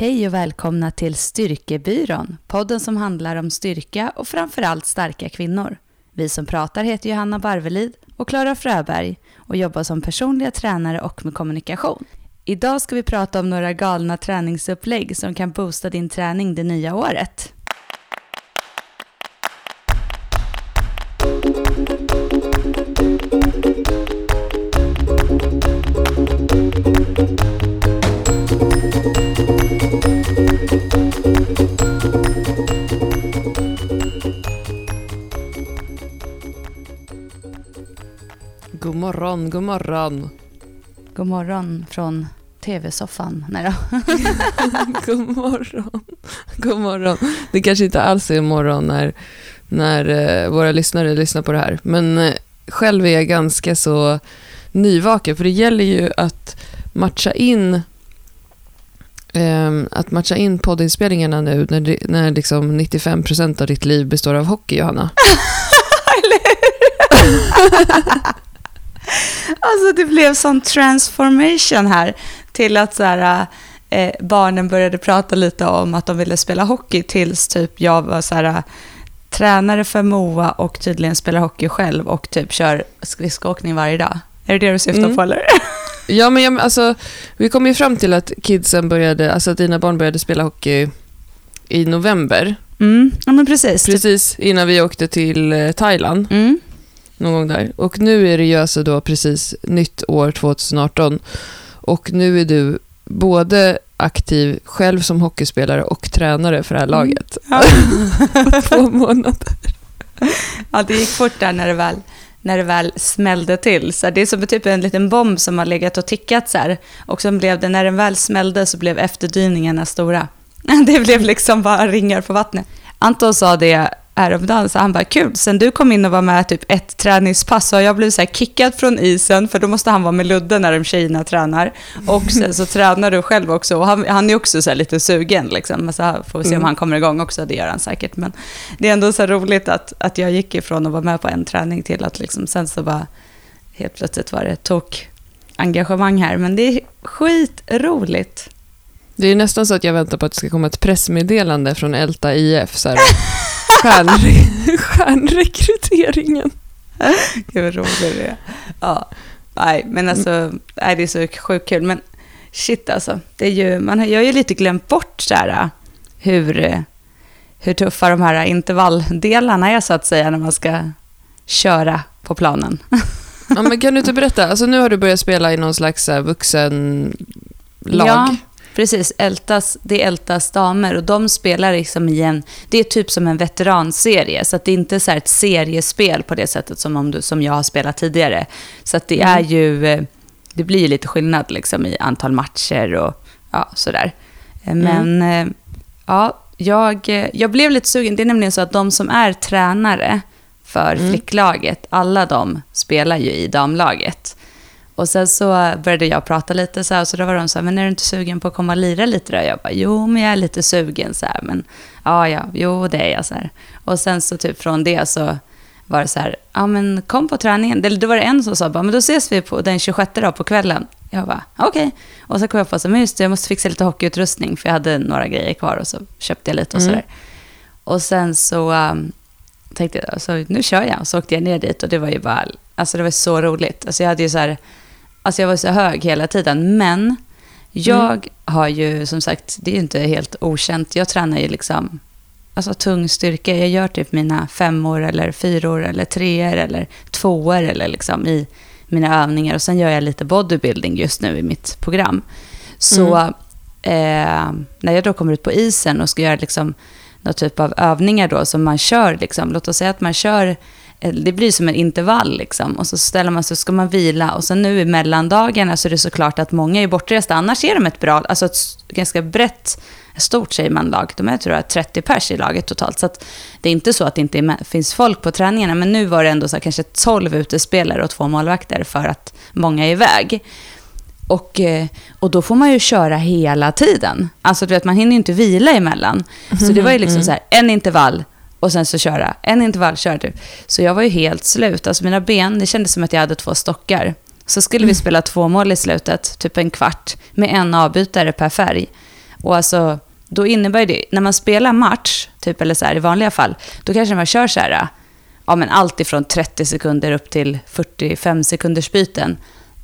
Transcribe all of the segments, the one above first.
Hej och välkomna till Styrkebyrån, podden som handlar om styrka och framförallt starka kvinnor. Vi som pratar heter Johanna Barvelid och Klara Fröberg och jobbar som personliga tränare och med kommunikation. Idag ska vi prata om några galna träningsupplägg som kan boosta din träning det nya året. Morgon, god morgon. God morgon från tv-soffan. Nej då. god morgon. God morgon. Det kanske inte alls är morgon när, när eh, våra lyssnare lyssnar på det här. Men eh, själv är jag ganska så nyvaken. För det gäller ju att matcha in ehm, att matcha in poddinspelningarna nu när, när liksom 95% av ditt liv består av hockey, Johanna. Alltså det blev sån transformation här till att så här, eh, barnen började prata lite om att de ville spela hockey tills typ jag var så här, tränare för Moa och tydligen spelar hockey själv och typ kör skridskoåkning varje dag. Är det det du syftar Mm. på eller? Ja, men jag, alltså, vi kom ju fram till att kidsen började, alltså att dina barn började spela hockey i november. Mm, ja men precis. Precis innan vi åkte till eh, Thailand, Mm. Någon gång där. Och nu är det ju alltså då precis nytt år 2018. Och nu är du både aktiv själv som hockeyspelare och tränare för det här laget. Ja. Två månader. ja, det gick fort där när det väl, när det väl smällde till. Så det är som typ en liten bomb som har legat och tickat så här. Och sen blev det, när den väl smällde så blev efterdyningarna stora. Det blev liksom bara ringar på vattnet. Anton sa det häromdagen, så han bara kul, sen du kom in och var med typ ett träningspass så har jag blivit så kickad från isen för då måste han vara med Ludde när de tjejerna tränar. Och sen så tränar du själv också och han, han är också så här lite sugen liksom. Men så får vi se om Mm. han kommer igång också, det gör han säkert. Men det är ändå så roligt att, att jag gick ifrån att vara med på en träning till att liksom sen så bara helt plötsligt var det tok engagemang här. Men det är skitroligt. Det är nästan så att jag väntar på att det ska komma ett pressmeddelande från Älta IF. Så här, stjärnre- stjärnrekryteringen. Gud vad roligt det är. Ja, nej, men alltså, nej, det är så sjukt kul. Men shit alltså, det är ju, man har, jag har ju lite glömt bort så här, hur, eh, hur tuffa de här intervalldelarna är så att säga när man ska köra på planen. Ja, men kan du inte berätta? Alltså, nu har du börjat spela i någon slags här, vuxenlag. Ja, precis. Ältas, det Ältas damer och de spelar liksom i en... Det är typ som en veteranserie, så att det är inte så ett seriespel på det sättet som, om du, som jag har spelat tidigare. Så att det Mm. är ju... eh, Det blir ju lite skillnad liksom i antal matcher och ja, sådär. Eh, Men eh, ja, jag, jag blev lite sugen. Det är nämligen så att de som är tränare för Mm. flicklaget, alla de spelar ju i damlaget. Och sen så började jag prata lite så här, så då var de så här, men är du inte sugen på att komma och lira lite då? Jag bara, jo, men jag är lite sugen så här, men ja, ja, jo, det är jag så här. Och sen så typ från det så var det så här, ja men kom på träningen. Eller då var det en som sa, bara, men då ses vi på den 26 då på kvällen. Jag bara, okej. Och så kom jag på, så, men just det, jag måste fixa lite hockeyutrustning, för jag hade några grejer kvar och så köpte jag lite och Mm. sådär. Och sen så um, tänkte jag, så nu kör jag. Och så åkte jag ner dit och det var ju bara, alltså det var så roligt. Alltså jag hade ju så här, alltså jag var så hög hela tiden. Men jag har ju, som sagt, det är ju inte helt okänt. Jag tränar ju liksom, alltså tung styrka. Jag gör typ mina femmor eller fyror eller treor eller tvåor eller liksom i mina övningar. Och sen gör jag lite bodybuilding just nu i mitt program. Så eh, när jag då kommer ut på isen och ska göra liksom någon typ av övningar då som man kör, liksom, låt oss säga att man kör, det blir som en intervall liksom, och så ställer man sig så ska man vila. Och sen nu i mellandagarna så är det såklart att många är bortresta, annars är de ett bra, alltså ett ganska brett, stort säger man lag, de är tror jag 30 pers i laget totalt, så det är inte så att det inte är finns folk på träningarna, men nu var det ändå så här, kanske 12 utespelare och två målvakter för att många är iväg. Och, eh, och då får man ju köra hela tiden. Alltså du vet, man hinner ju inte vila emellan. Så det var ju liksom så här, en intervall och sen så köra. En intervall, köra typ. Så jag var ju helt slut. Alltså mina ben, det kändes som att jag hade två stockar. Så skulle vi spela två mål i slutet, typ en kvart, med en avbytare per färg. Och alltså, då innebär det, när man spelar match, typ eller så här, i vanliga fall, då kanske man kör så här, ja men allt ifrån 30 sekunder upp till 45 sekunders byten.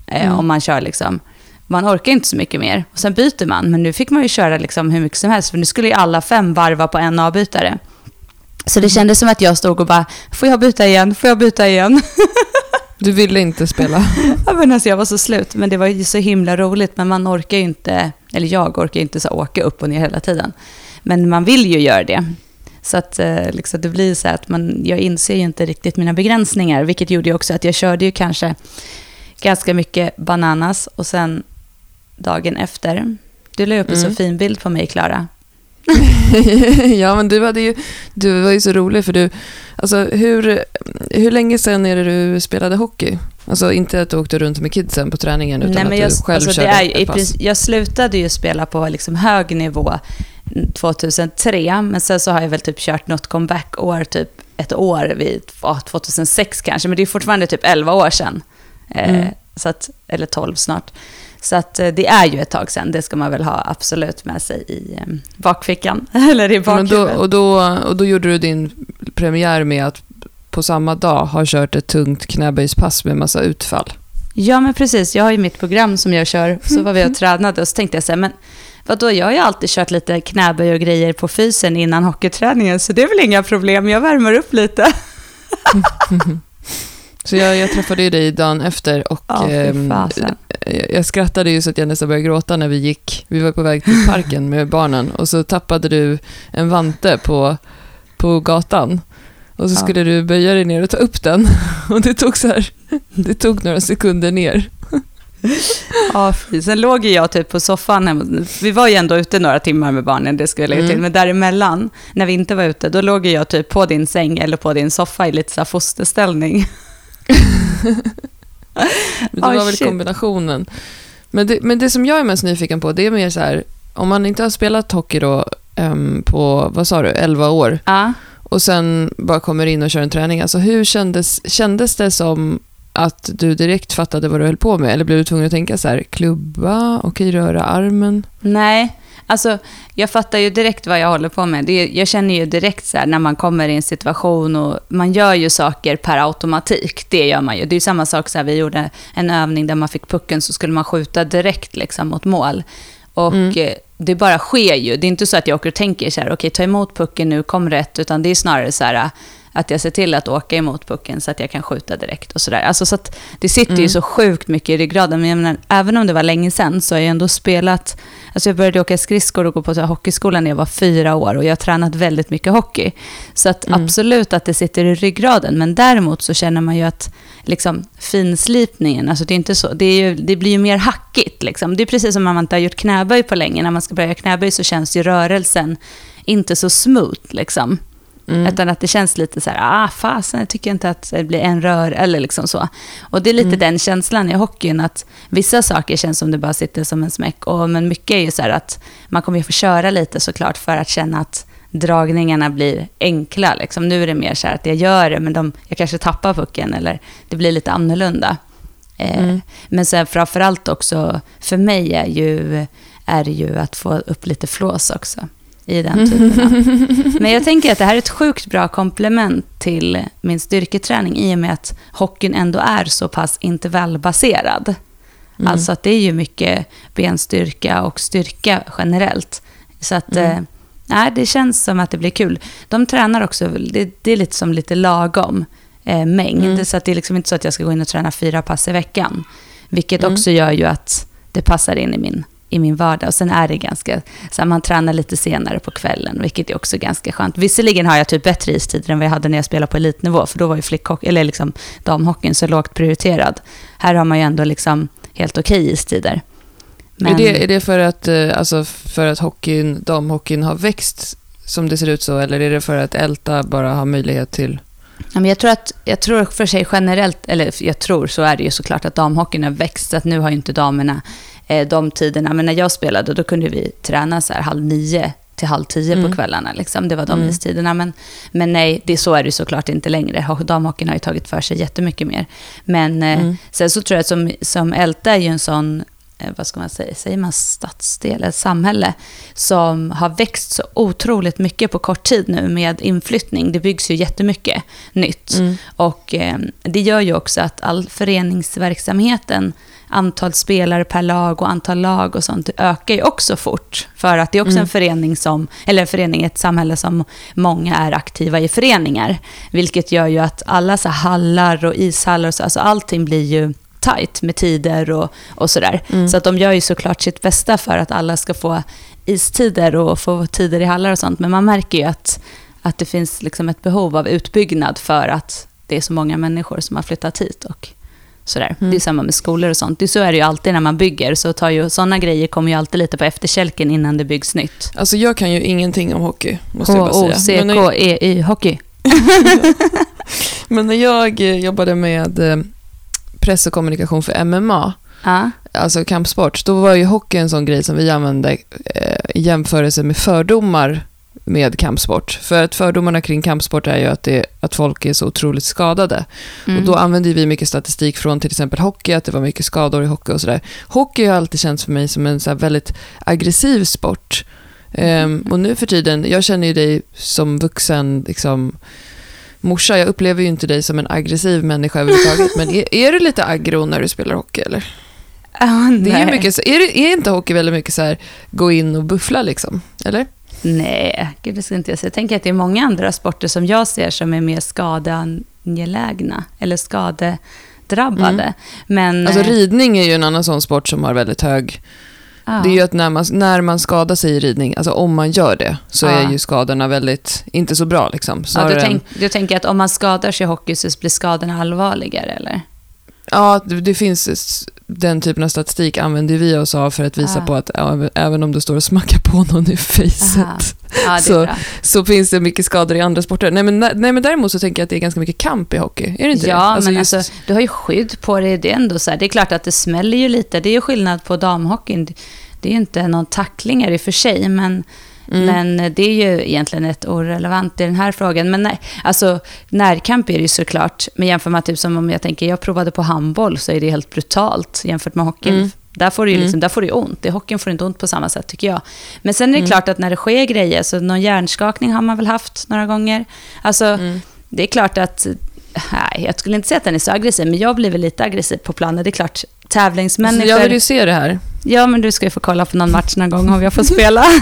Eh, Mm. Om man kör liksom, man orkar inte så mycket mer. Och sen byter man, men nu fick man ju köra liksom hur mycket som helst, för nu skulle ju alla fem varva på en avbytare. Så det kändes som att jag stod och bara, får jag byta igen, får jag byta igen? Du ville inte spela. Ja, men alltså jag var så slut, men det var ju så himla roligt. Men man orkar ju inte, eller jag orkar ju inte så åka upp och ner hela tiden. Men man vill ju göra det. Så att eh, liksom, det blir så att man, jag inser ju inte riktigt mina begränsningar, vilket gjorde ju också att jag körde ju kanske ganska mycket bananas och sen dagen efter, du la upp en Mm. så fin bild på mig, Klara. ja, men du, hade ju, du var ju så rolig för du... Alltså, hur, hur länge sedan är det du spelade hockey? Alltså inte att du åkte runt med kidsen på träningen utan Nej, men att jag, du själv alltså, körde det är, ett pass. Jag slutade ju spela på liksom hög nivå 2003, men sen så har jag väl typ kört något comeback-år, typ ett år vid ja, 2006 kanske, men det är fortfarande typ 11 år sedan. Eh, Mm. så att, eller 12 snart. Så att eh, det är ju ett tag sedan, det ska man väl ha absolut med sig i eh, bakfickan, eller i bakhuvudet. och, då, och då gjorde du din premiär med att på samma dag ha kört ett tungt knäböjspass med massa utfall. Ja, men precis. Jag har ju mitt program som jag kör. Så var vi och tränade och så tänkte jag så här, men vadå, jag har ju alltid kört lite knäböj och grejer på fysen innan hockeyträningen, så det är väl inga problem. Jag värmer upp lite. Så jag, jag träffade ju dig dagen efter och Ja, ehm, fasen. jag skrattade ju så att jag nästan började gråta när vi gick. Vi var på väg till parken med barnen och så tappade du en vante på, på gatan. Och så Ja. skulle du böja dig ner och ta upp den. Och det tog så här, det tog några sekunder ner. Ja, fy. Sen låg ju jag typ på soffan. Vi var ju ändå ute några timmar med barnen, det ska jag lägga till. Mm. Men däremellan, när vi inte var ute, då låg jag typ på din säng eller på din soffa i lite så här fosterställning. Det var väl shit. kombinationen. Men det, men det som jag är mest nyfiken på, det är mer så här, om man inte har spelat hockey då ehm, på, vad sa du, 11 år, Ja. och sen bara kommer in och kör en träning. Alltså hur kändes, kändes det som att du direkt fattade vad du höll på med? Eller blev du tvungen att tänka så här, klubba, okej, röra armen? Nej, alltså jag fattar ju direkt vad jag håller på med. Det, jag känner ju direkt så här när man kommer i en situation och man gör ju saker per automatik. Det gör man ju. Det är ju samma sak så här, vi gjorde en övning där man fick pucken så skulle man skjuta direkt liksom mot mål. Och Mm. eh, det bara sker ju. Det är inte så att jag åker och tänker så här, okej ta emot pucken nu, kom rätt, utan det är snarare så här att jag ser till att åka emot pucken så att jag kan skjuta direkt och sådär. Alltså så att det sitter ju Mm. så sjukt mycket i ryggraden. Men menar, även om det var länge sedan så har jag ändå spelat... Alltså jag började åka skridskor och gå på så hockeyskolan när jag var fyra år och jag har tränat väldigt mycket hockey. Så att Mm. absolut att det sitter i ryggraden. Men däremot så känner man ju att liksom, finslipningen, alltså det, är inte så, det, är ju, det blir ju mer hackigt. Liksom. Det är precis som när man inte har gjort knäböj på länge. När man ska börja knäböj så känns ju rörelsen inte så smooth. Liksom. Mm. Utan att det känns lite så här, ah fasen, jag tycker inte att det blir en rör, eller liksom så. Och det är lite Mm. den känslan i hockeyn, att vissa saker känns som det bara sitter som en smäck. Och, men mycket är ju så här att man kommer ju få köra lite såklart för att känna att dragningarna blir enkla. Liksom. Nu är det mer så här att jag gör det, men de, jag kanske tappar pucken, eller det blir lite annorlunda. Eh, Mm. Men sen framförallt också, för mig är, ju, är det ju att få upp lite flås också i den typen av men jag tänker att det här är ett sjukt bra komplement till min styrketräning i och med att hockeyn ändå är så pass intervallbaserad. Mm. Alltså att det är ju mycket benstyrka och styrka generellt. Så att Mm. eh, nej, det känns som att det blir kul. De tränar också, det, det är lite som lite lagom eh, mängd. Mm. Så att det är liksom inte så att jag ska gå in och träna fyra pass i veckan. Vilket Mm. också gör ju att det passar in i min, i min vardag. Och sen är det ganska, så här, man tränar lite senare på kvällen, vilket är också ganska skönt. Visserligen har jag typ bättre istider än vad jag hade när jag spelade på elitnivå, för då var ju flickhockey, eller liksom damhockeyn så lågt prioriterad. Här har man ju ändå liksom helt okej istider. Är, det, är det för att, eh, alltså för att hockeyn, damhockeyn har växt som det ser ut så, eller är det för att Älta bara har möjlighet till... Ja, men jag, tror att, jag tror för sig generellt, eller jag tror så är det ju såklart att damhockeyn har växt, så att nu har ju inte damerna de tiderna. Men när jag spelade då kunde vi träna så här halv nio till halv tio Mm. på kvällarna. Liksom. Det var de Mm. istiderna. Men, men nej, det, så är det såklart inte längre. Ho- Damhockeyn har ju tagit för sig jättemycket mer. Men eh, Mm. sen så tror jag att som, som Älta är ju en sån eh, vad ska man säga, säger man stadsdel, ett samhälle som har växt så otroligt mycket på kort tid nu med inflyttning. Det byggs ju jättemycket nytt. Mm. Och eh, det gör ju också att all föreningsverksamheten, antal spelare per lag och antal lag och sånt, ökar ju också fort. För att det är också Mm. en förening som, eller en förening ett samhälle som många är aktiva i föreningar. Vilket gör ju att alla så hallar och ishallar och så, alltså allting blir ju tajt med tider och, och sådär. Mm. Så att de gör ju såklart sitt bästa för att alla ska få istider och få tider i hallar och sånt. Men man märker ju att, att det finns liksom ett behov av utbyggnad för att det är så många människor som har flyttat hit. Och sådär. Mm. Det är samma med skolor och sånt. Det, så är det ju alltid när man bygger. Så tar ju, sådana grejer kommer ju alltid lite på efterkälken innan det byggs nytt. Alltså jag kan ju ingenting om hockey, måste jag bara säga. Men när, H-O-C-K-E-Y, hockey. men när jag eh, jobbade med eh, press och kommunikation för MMA, Ja, alltså kampsport, då var ju hockey en sån grej som vi använde eh, i jämförelse med fördomar med kampsport. För att fördomarna kring kampsport är ju att, det, att folk är så otroligt skadade. mm. Och då använde vi mycket statistik från till exempel hockey, att det var mycket skador i hockey och sådär. Hockey har alltid känts för mig som en så väldigt aggressiv sport. Ehm, och nu för tiden, jag känner ju dig som vuxen, liksom, morsa, jag upplever ju inte dig som en aggressiv människa överhuvudtaget. Men är, är du lite aggro när du spelar hockey eller? Ja, Det är, mycket, är, är inte hockey väldigt mycket så här, gå in och buffla liksom? Eller? Nej, gud, det ska inte jag säga. Jag tänker att det är många andra sporter som jag ser som är mer skadeangelägna eller skadedrabbade. Mm. Men, Alltså eh, ridning är ju en annan sån sport som har väldigt hög ja. Det är ju att när man, när man skadar sig i ridning, alltså om man gör det, så Ja. är ju skadorna väldigt, inte så bra liksom. ja, du, än- tänk, du tänker att om man skadar sig i hockey så blir skadorna allvarligare, eller? Ja, det, det finns den typen av statistik använder vi oss av för att visa Ah. på att även om du står och smackar på någon i facet det är Så- så finns det mycket skador i andra sporter. Nej men, nej men däremot så tänker jag att det är ganska mycket kamp i hockey. Är det inte Ja, det? men just- alltså, du har ju skydd på dig. Det är ändå så här, det är klart att det smäller ju lite. Det är ju skillnad på damhockeyn. Det är ju inte någon tacklingar i och för sig, men, Mm. men det är ju egentligen rätt orelevant i den här frågan. Men nej, alltså närkamp är det ju såklart. Men jämför man typ som om jag tänker, jag provade på handboll så är det helt brutalt jämfört med hockeyn. Mm. Där får du ju Mm. liksom, där får du ont. I hockeyn får du inte ont på samma sätt tycker jag. Men sen är det Mm. klart att när det sker grejer, så någon hjärnskakning har man väl haft några gånger. Alltså, Mm. det är klart att, nej, jag skulle inte säga att den är så aggressiv, men jag blir väl lite aggressiv på planen. Det är klart, Så tävlingsmänniskor... jag vill ju se det här. Ja, men du ska ju få kolla på någon match någon gång om jag får spela.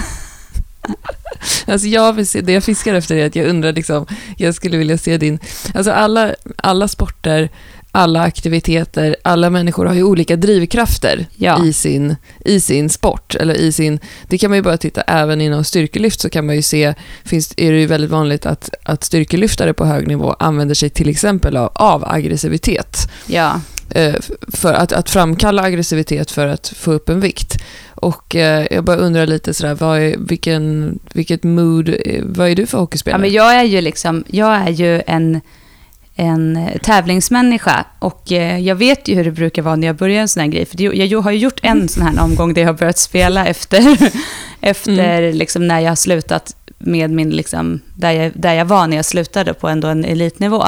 Alltså jag vill se, det jag fiskar efter är att jag undrar liksom, jag skulle vilja se din, alltså alla, alla sporter, alla aktiviteter, alla människor har ju olika drivkrafter Ja. i, sin, i sin sport. Eller i sin, det kan man ju bara titta, även inom styrkelyft så kan man ju se, finns, är det ju väldigt vanligt att, att styrkelyftare på hög nivå använder sig till exempel av, av aggressivitet. Ja, för att, att framkalla aggressivitet för att få upp en vikt. Och eh, jag bara undrar lite sådär, vad är, vilken, vilket mood, eh, vad är du för ja hockeyspelare? men jag är ju liksom, jag är ju en, en tävlingsmänniska och eh, jag vet ju hur det brukar vara när jag börjar en sån här grej. För det, jag har ju gjort en sån här omgång där jag har börjat spela efter, efter liksom när jag har slutat med min, liksom, där, jag, där jag var när jag slutade på ändå en elitnivå.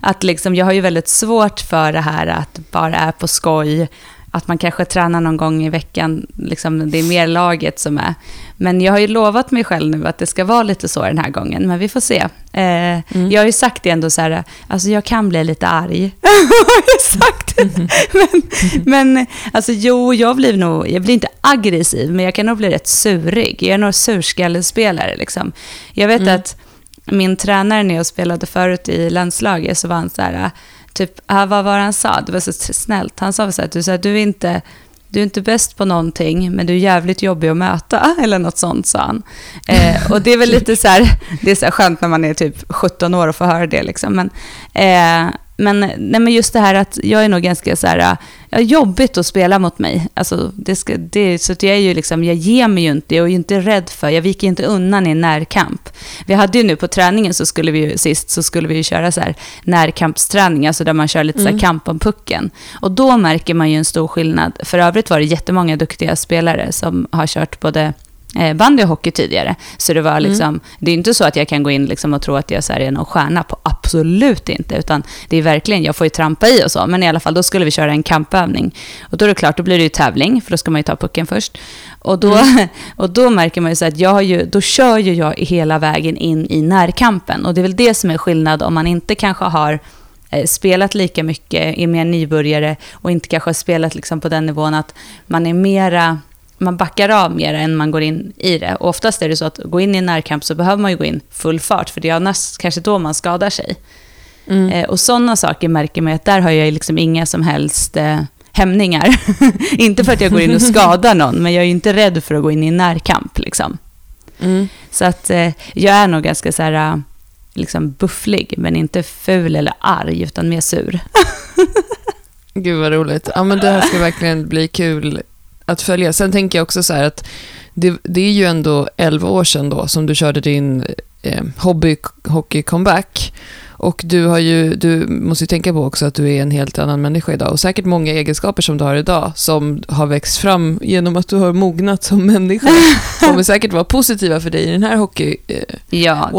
Att liksom, jag har ju väldigt svårt för det här att bara är på skoj, att man kanske tränar någon gång i veckan, liksom, det är mer laget som är. Men jag har ju lovat mig själv nu att det ska vara lite så den här gången, men vi får se. Eh, Mm. Jag har ju sagt det ändå så här, alltså jag kan bli lite arg. jag sagt det. Men, men alltså jo, jag blir nog, jag blir inte aggressiv, men jag kan nog bli rätt surig. Jag är nog surskallespelare liksom. Jag vet Mm. att min tränare när jag spelade förut i landslaget så var han så här, typ, ah, vad var det han sa? Det var så snällt. Han sa så här, du, så här, du är inte... Du är inte bäst på någonting, men du är jävligt jobbig att möta, eller något sånt sa han. Eh, och det är väl lite så här, det är så här skönt när man är typ 17 år och får höra det liksom. Men, eh, men, nej, men just det här att jag är nog ganska så här, ja, jobbigt att spela mot mig. Alltså, det ska, det, så jag är ju liksom, jag ger mig ju inte, jag är ju inte rädd för, jag viker inte undan i närkamp. Vi hade ju nu på träningen så skulle vi ju, sist så skulle vi ju köra så här närkampsträning, alltså där man kör lite så här Mm. kamp om pucken. Och då märker man ju en stor skillnad. För övrigt var det jättemånga duktiga spelare som har kört både bandy och hockey tidigare. Så det var liksom, det är inte så att jag kan gå in liksom och tro att jag så här, är någon stjärna på, absolut inte. Utan det är verkligen, jag får ju trampa i och så, men i alla fall då skulle vi köra en kampövning. Och då är det klart, då blir det ju tävling, för då ska man ju ta pucken först. Och då, och då märker man ju så att jag ju, då kör ju jag hela vägen in i närkampen. Och det är väl det som är skillnad om man inte kanske har eh, spelat lika mycket, är mer nybörjare och inte kanske har spelat liksom på den nivån att man är mera man backar av mer än man går in i det. Och oftast är det så att gå in i en närkamp så behöver man ju gå in full fart, för det är annars kanske då man skadar sig. Mm. Eh, och sådana saker märker man att där har jag liksom inga som helst eh, hämningar. inte för att jag går in och skadar någon, men jag är ju inte rädd för att gå in i en närkamp. Liksom. Mm. Så att eh, jag är nog ganska så här, eh, liksom bufflig, men inte ful eller arg, utan mer sur. Gud vad roligt. Ja, men det här ska verkligen bli kul att följa. Sen tänker jag också så här att det, det är ju ändå 11 år sedan då som du körde din eh, hobbyhockey-comeback. Och du, har ju, du måste ju tänka på också att du är en helt annan människa idag. Och säkert många egenskaper som du har idag som har växt fram genom att du har mognat som människa. kommer säkert vara positiva för dig i den här hockey, eh, Ja.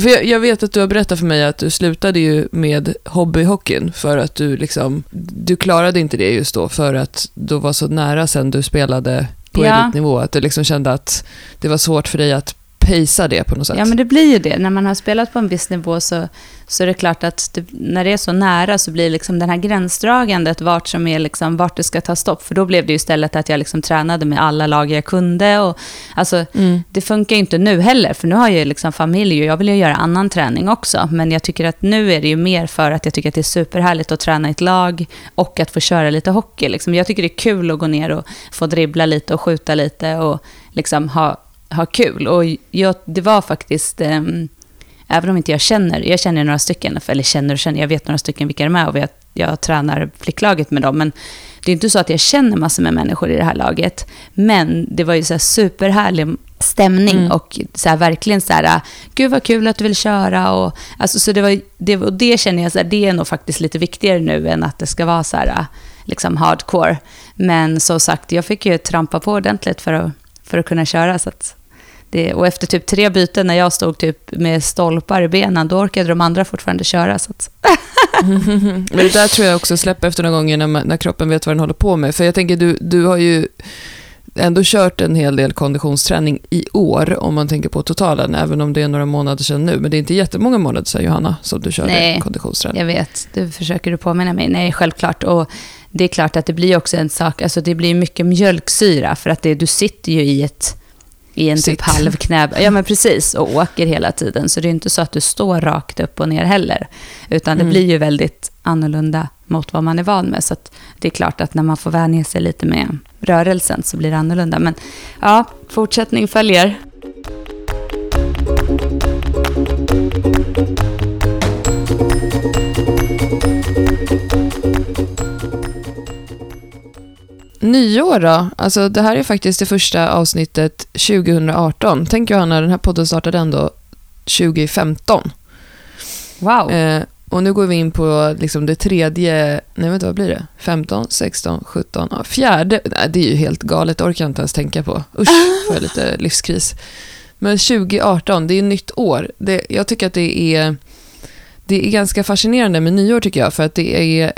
För jag, jag vet att du har berättat för mig att du slutade ju med hobbyhockeyn för att du liksom, du klarade inte det just då för att du var så nära sen du spelade på Ja. elitnivå. Att du liksom kände att det var svårt för dig att pacea det på något sätt. Ja, men det blir ju det. När man har spelat på en viss nivå så, så är det klart att det, när det är så nära så blir liksom den här gränsdragandet vart, som är liksom, vart det ska ta stopp. För då blev det ju istället att jag liksom tränade med alla lag jag kunde. Och, alltså, Mm. Det funkar ju inte nu heller, för nu har jag ju liksom familj och jag vill ju göra annan träning också. Men jag tycker att nu är det ju mer för att jag tycker att det är superhärligt att träna i ett lag och att få köra lite hockey. Liksom. Jag tycker det är kul att gå ner och få dribbla lite och skjuta lite och liksom ha, ha kul. Och jag, det var faktiskt, ehm, även om inte jag känner, jag känner några stycken, eller känner och känner, jag vet några stycken vilka de är och jag, jag tränar flicklaget med dem. Men det är inte så att jag känner massor med människor i det här laget. Men det var ju så här superhärlig stämning Mm. och så här, verkligen så här, gud vad kul att du vill köra. Och, alltså, så det, var, det, och det känner jag, så här, det är nog faktiskt lite viktigare nu än att det ska vara så här, liksom hardcore. Men som sagt, jag fick ju trampa på ordentligt för att, för att kunna köra. Så att det, och efter typ tre byten när jag stod typ med stolpar i benen, då orkade de andra fortfarande köra. Så att, Men det där tror jag också släpper efter några gånger när, man, när kroppen vet vad den håller på med. För jag tänker, du, du har ju ändå kört en hel del konditionsträning i år, om man tänker på totalen, även om det är några månader sedan nu. Men det är inte jättemånga månader sedan, Johanna, som du körde Nej. konditionsträning. Jag vet, det försöker du påminna mig. Nej, självklart. Och det är klart att det blir också en sak, alltså det blir mycket mjölksyra för att det, du sitter ju i ett i en typ Sitt. halvknä. Ja, men precis. Och åker hela tiden. Så det är inte så att du står rakt upp och ner heller. Utan det Mm. blir ju väldigt annorlunda mot vad man är van med. Så det är klart att när man får vänja sig lite med rörelsen så blir det annorlunda. Men ja, fortsättning följer. Nyår då? Alltså det här är faktiskt det första avsnittet 2018. Tänk Johanna, den här podden startade ändå 2015. Wow. Eh, och nu går vi in på liksom det tredje, nej vänta vad blir det? 15, 16, 17, ja, fjärde. Nej, det är ju helt galet, det orkar jag inte ens tänka på. Usch, får jag lite livskris. Men 2018, det är nytt år. Det, jag tycker att det är, det är ganska fascinerande med nyår tycker jag, för att det är,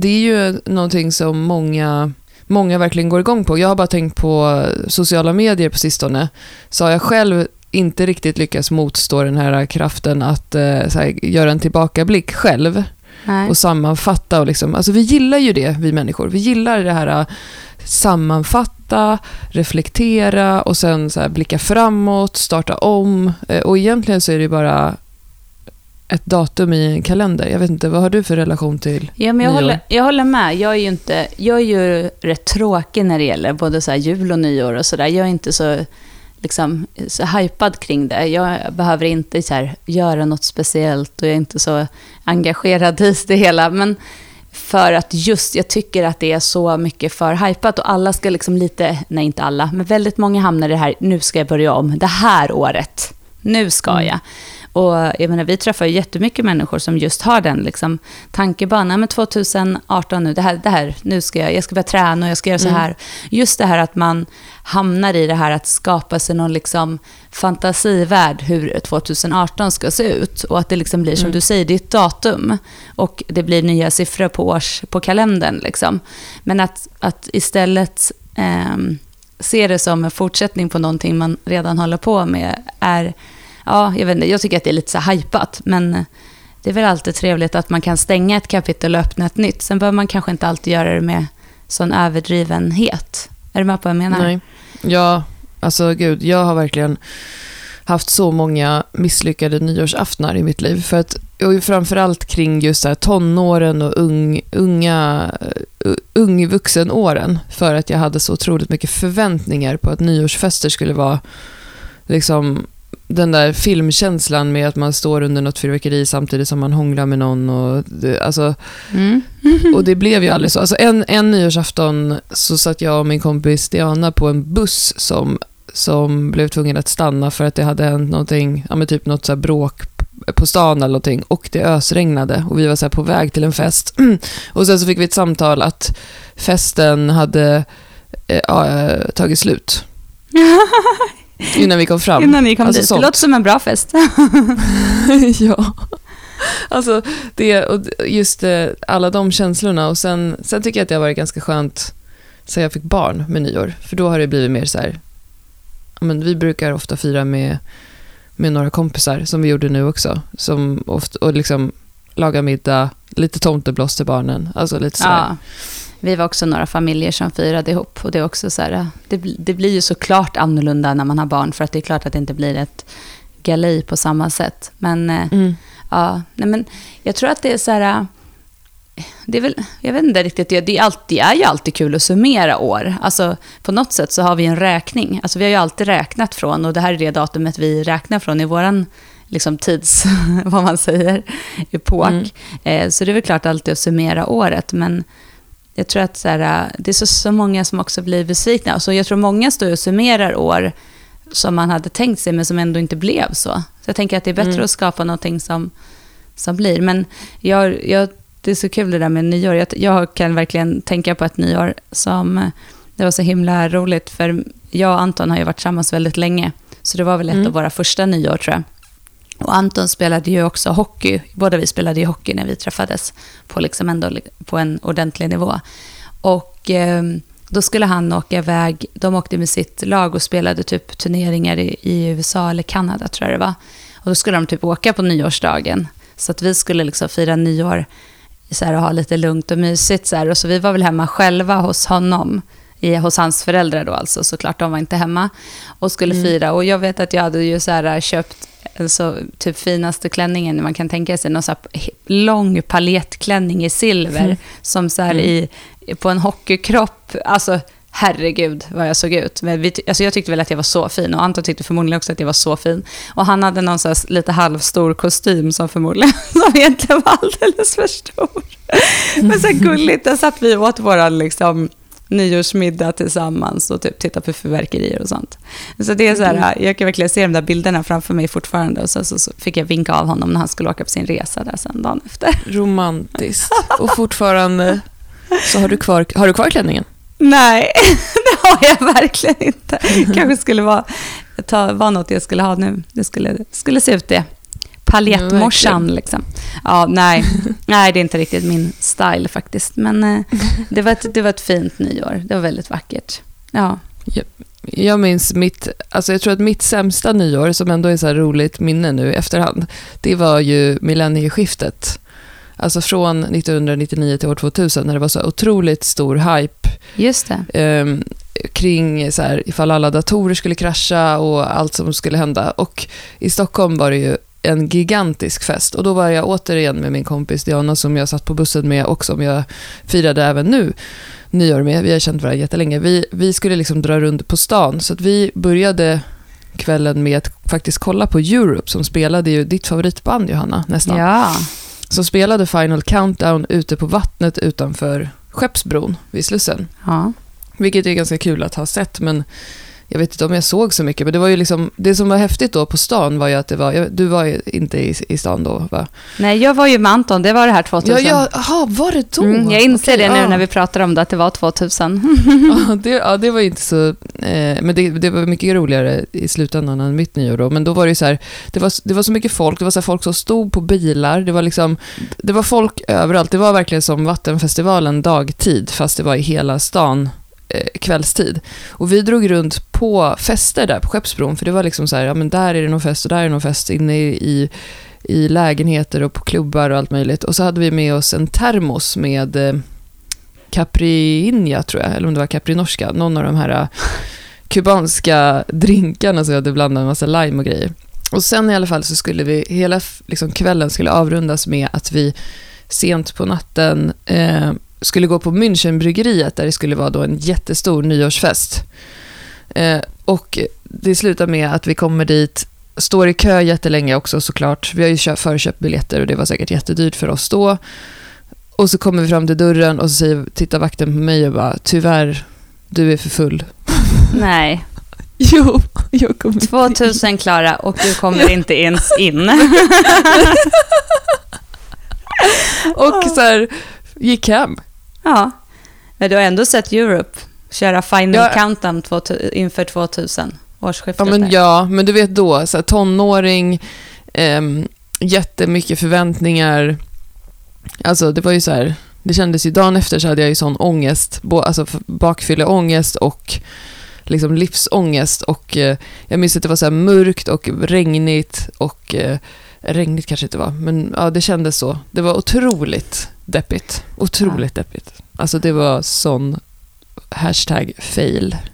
det är ju någonting som många Många verkligen går igång på. Jag har bara tänkt på sociala medier på sistone. Så har jag själv inte riktigt lyckats motstå den här kraften att eh, här, göra en tillbakablick själv Nej. och sammanfatta. Och liksom, alltså vi gillar ju det, vi människor. Vi gillar det här eh, sammanfatta, reflektera och sen så blicka framåt, starta om. Eh, och egentligen så är det bara ett datum i en kalender. Jag vet inte, vad har du för relation till Ja, men jag, nyår? håller, jag håller med. Jag är ju, inte, jag är ju rätt tråkig när det gäller både så jul och nyår och sådär. Jag är inte så, liksom, så hypad kring det. Jag behöver inte så här, göra något speciellt och jag är inte så engagerad i det hela. Men för att just, jag tycker att det är så mycket för hypat och alla ska liksom lite, nej inte alla, men väldigt många hamnar i det här, nu ska jag börja om, det här året, nu ska Mm. Och jag menar, vi träffar ju jättemycket människor som just har den liksom, tankebanan. Men 2018 nu, det här, det här, nu ska jag, jag ska börja träna och jag ska göra så Mm. här. Just det här att man hamnar i det här att skapa sig någon liksom fantasivärld hur 2018 ska se ut. Och att det liksom blir, som Mm. du säger, det är ett datum. Och det blir nya siffror på, års, på kalendern. Liksom. Men att, att istället ehm, se det som en fortsättning på någonting man redan håller på med är, ja, jag vet inte, jag tycker att det är lite så hypat, men eh, det är väl alltid trevligt att man kan stänga ett kapitel och öppna ett nytt. Sen behöver man kanske inte alltid göra det med sån överdrivenhet. Är du med på vad jag menar? Nej. Ja, alltså gud, jag har verkligen haft så många misslyckade nyårsaftnar i mitt liv. För att, och framförallt kring just så här tonåren och ung, unga, eh, uh, ungvuxenåren. För att jag hade så otroligt mycket förväntningar på att nyårsfester skulle vara liksom den där filmkänslan med att man står under något fyrverkeri samtidigt som man hånglar med någon. Och det, alltså, Mm. och det blev ju aldrig så. Alltså en, en nyårsafton så satt jag och min kompis Diana på en buss som, som blev tvungen att stanna för att det hade hänt någonting, ja men typ något så bråk på stan eller någonting och det ösregnade och vi var så på väg till en fest. och sen så fick vi ett samtal att festen hade eh, eh, tagit slut innan vi kom fram. Innan ni kom Alltså dit. sånt. Det låter som en bra fest. ja. Alltså, det, och just eh, alla de känslorna. Och sen, sen tycker jag att det har varit ganska skönt sen jag fick barn med nyår. För då har det blivit mer så här... Men vi brukar ofta fira med, med några kompisar, som vi gjorde nu också. Som ofta, och liksom laga middag, lite tomteblås till barnen. Alltså lite så här. Ja. Vi var också några familjer som firade ihop. Och det, är också så här, det, bl- det blir ju såklart annorlunda när man har barn. För att det är klart att det inte blir ett galej på samma sätt. Men eh, Mm. Ja, nej men jag tror att det är så här... äh, Det är väl, jag vet inte riktigt, det, det, är alltid, det är ju alltid kul att summera år. Alltså på något sätt så har vi en räkning. Alltså vi har ju alltid räknat från, och det här är det datumet vi räknar från i våran liksom tids, vad man säger, epok. Mm. Eh, så det är väl klart alltid att summera året, men jag tror att så här, äh, det är så, så många som också blir besvikna. Alltså jag tror många står och summerar år som man hade tänkt sig, men som ändå inte blev så. Så jag tänker att det är bättre Mm. att skapa någonting som, som blir. Men jag, jag, det är så kul det där med nyår. Jag, jag kan verkligen tänka på ett nyår som, eh, det var så himla roligt, för jag och Anton har ju varit tillsammans väldigt länge. Så det var väl ett Mm. av våra första nyår tror jag. Och Anton spelade ju också hockey. Båda vi spelade ju hockey när vi träffades på, liksom ändå, på en ordentlig nivå. Och eh, då skulle han åka iväg. De åkte med sitt lag och spelade typ turneringar i, i USA eller Kanada tror jag det var. Och då skulle de typ åka på nyårsdagen. Så att vi skulle liksom fira nyår så här, och ha lite lugnt och mysigt. Så här. Och så vi var väl hemma själva hos honom. I, hos hans föräldrar då alltså, såklart de var inte hemma. Och skulle Mm. fira. Och jag vet att jag hade ju så här köpt alltså, typ finaste klänningen man kan tänka sig. Någon så här lång palettklänning i silver. Mm. Som så här Mm. i, på en hockeykropp. Alltså herregud vad jag såg ut. Men vi, alltså jag tyckte väl att jag var så fin och Anton tyckte förmodligen också att jag var så fin. Och han hade någon så här lite halvstor kostym som förmodligen som egentligen var alldeles för stor. Men så gulligt, där satt vi åt våran liksom, nyårsmiddag tillsammans och typ tittade på fyrverkerier och sånt. Så det är så här, jag kan verkligen se de där bilderna framför mig fortfarande och så, så, så fick jag vinka av honom när han skulle åka på sin resa där sen dagen efter. Romantiskt. Och fortfarande så har du kvar, har du kvar klänningen? Nej, det har jag verkligen inte. kanske skulle vara, ta, vara något jag skulle ha nu. Det skulle, skulle se ut det. Palettmorsan Ja, liksom. Ja, nej. nej, det är inte riktigt min style faktiskt. Men eh, det, var ett, det var ett fint nyår. Det var väldigt vackert. Ja. Jag minns mitt, alltså jag tror att mitt sämsta nyår, som ändå är så här roligt minne nu i efterhand, det var ju millennieskiftet. Alltså från 1999 till år 2000 när det var så otroligt stor hype Just det. eh, kring så här, ifall alla datorer skulle krascha och allt som skulle hända. Och i Stockholm var det ju en gigantisk fest. Och då var jag återigen med min kompis Diana som jag satt på bussen med och som jag firade även nu nyår med. Vi har känt varandra jättelänge. Vi, vi skulle liksom dra runt på stan så att vi började kvällen med att faktiskt kolla på Europe som spelade ju ditt favoritband Johanna nästan. Ja. Som spelade Final Countdown ute på vattnet utanför Skeppsbron vid Slussen. ja. Vilket är ganska kul att ha sett, men jag vet inte om jag såg så mycket, men det var ju liksom, det som var häftigt då på stan var ju att det var, du var inte i, i stan då va? Nej, jag var ju med Anton, det var det här 2000. Ja, ja, aha, var det då? Mm, jag inser Okej, det nu ja. när vi pratar om det, att det var 2000. ja, det, ja, det var inte så... Eh, men det, det var mycket roligare i slutändan än mitt nyår då. Men då var det ju så här, det var, det var så mycket folk. Det var så folk som stod på bilar. Det var liksom, det var folk överallt. Det var verkligen som Vattenfestivalen dagtid, fast det var i hela stan eh, Eh, kvällstid. Och vi drog runt på fester där på Skeppsbron, för det var liksom så här, ja men där är det någon fest och där är det någon fest inne i, i, lägenheter och på klubbar och allt möjligt. Och så hade vi med oss en termos med eh, Capriinha tror jag, eller om det var Caprinorska, någon av de här eh, kubanska drinkarna som vi hade blandat en massa lime och grejer. Och sen i alla fall så skulle vi, hela liksom, kvällen skulle avrundas med att vi sent på natten eh, skulle gå på Münchenbryggeriet där det skulle vara då en jättestor nyårsfest. Eh, och det slutar med att vi kommer dit, står i kö jättelänge också såklart. Vi har ju kö- förköpt biljetter och det var säkert jättedyrt för oss då. Och så kommer vi fram till dörren och så säger, tittar vakten på mig och bara, tyvärr, du är för full. Nej, Jo, jag kommer 2000 Klara och du kommer inte ens in. Och så här, gick hem. Ja, men du har ändå sett Europe köra Final Ja. Countdown 2000, inför 2000, årsskiftet. Ja, men, där. ja, men du vet då, så här, tonåring, ehm, jättemycket förväntningar. Alltså det var ju så här, det kändes ju dagen efter så hade jag ju sån ångest, alltså bakfylleångest och liksom livsångest. Och eh, jag minns att det var så här mörkt och regnigt och eh, regnigt kanske inte var, men ja, det kändes så. Det var otroligt deppigt. Otroligt deppigt. Alltså det var sån hashtag fail.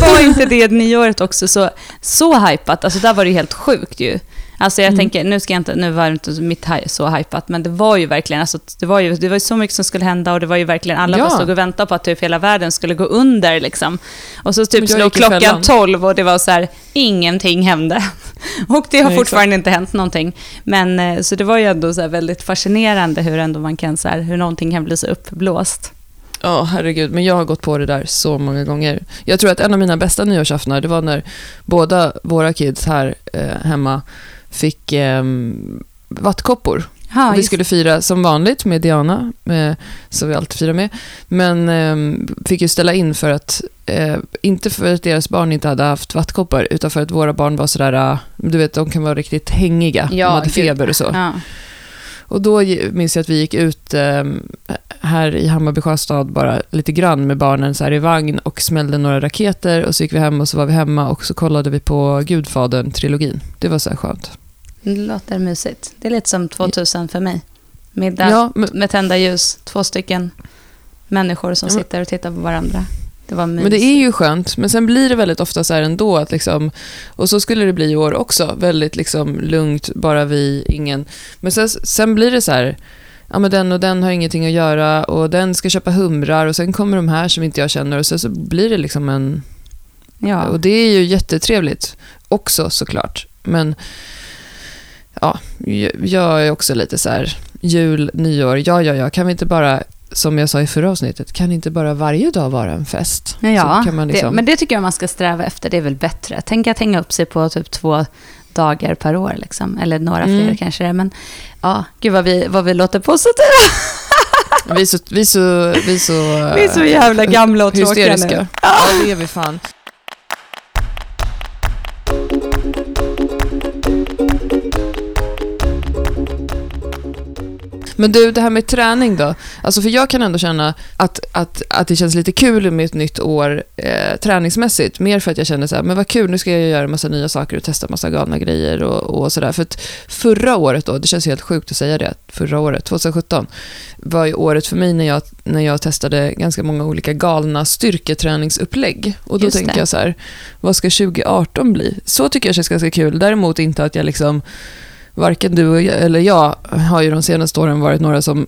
Var inte det nyåret också så, så hypat? Alltså där var det helt sjukt ju. Alltså jag Mm. tänker, nu ska jag inte, nu var inte mitt så hypat, men det var ju verkligen, alltså det var ju, det var ju så mycket som skulle hända och det var ju verkligen, alla Ja. bara stod och väntade på att typ hela världen skulle gå under liksom. Och så typ slog klockan. 12 och det var så här, ingenting hände. Och det har Nej, fortfarande inte hänt någonting. Men eh, så det var ju ändå så väldigt fascinerande hur ändå man kan så här, hur någonting kan bli så uppblåst. Ja, herregud. Men jag har gått på det där så många gånger. Jag tror att en av mina bästa nyårsaftnar, det var när båda våra kids här eh, hemma fick eh, vattkoppor. Och vi skulle fira som vanligt med Diana, eh, som vi alltid firar med. Men eh, fick ju ställa in för att, eh, inte för att deras barn inte hade haft vattkoppor, utan för att våra barn var sådär, eh, du vet, de kan vara riktigt hängiga. Ja, de hade feber och så. Ja. Och då minns jag att vi gick ut eh, här i Hammarby sjöstad bara lite grann med barnen så här i vagn och smällde några raketer och så gick vi hem och så var vi hemma och så kollade vi på Gudfadern-trilogin. Det var så här skönt. Det låter mysigt. Det är lite som 2000 för mig. Middag Ja, men, med tända ljus, två stycken människor som Ja, men- sitter och tittar på varandra. Det var men det är ju skönt. Men sen blir det väldigt ofta så här ändå att liksom, och så skulle det bli i år också, väldigt liksom lugnt, bara vi, ingen. Men sen, sen blir det så här, ja men den och den har ingenting att göra och den ska köpa humrar och sen kommer de här som inte jag känner och sen så blir det liksom en Ja. Och det är ju jättetrevligt också såklart. Men ja, jag- är också lite så här, jul, nyår, ja, ja, ja, kan vi inte bara, som jag sa i förra avsnittet, kan inte bara varje dag vara en fest? ja, liksom, det, men det tycker jag man ska sträva efter. Det är väl bättre. Tänk att hänga upp sig på typ två dagar per år. Liksom. Eller några fler Mm. kanske det är. Men ja, gud vad vi, vad vi låter positiva. vi, är så, vi, är så, vi är så... Vi är så jävla gamla och tråkiga hysteriska. nu. Ja, det är vi fan. Men du, det här med träning då? Alltså för jag kan ändå känna att, att, att det känns lite kul med ett nytt år eh, träningsmässigt. Mer för att jag känner så här, men vad kul, nu ska jag göra massa nya saker och testa massa galna grejer och, och sådär. För att förra året då, det känns helt sjukt att säga det, förra året, 2017, var ju året för mig när jag, när jag testade ganska många olika galna styrketräningsupplägg. Och då Just tänker det. jag så här, vad ska 2018 bli? Så tycker jag känns ganska kul. Däremot inte att jag liksom, varken du jag, eller jag har ju de senaste åren varit några som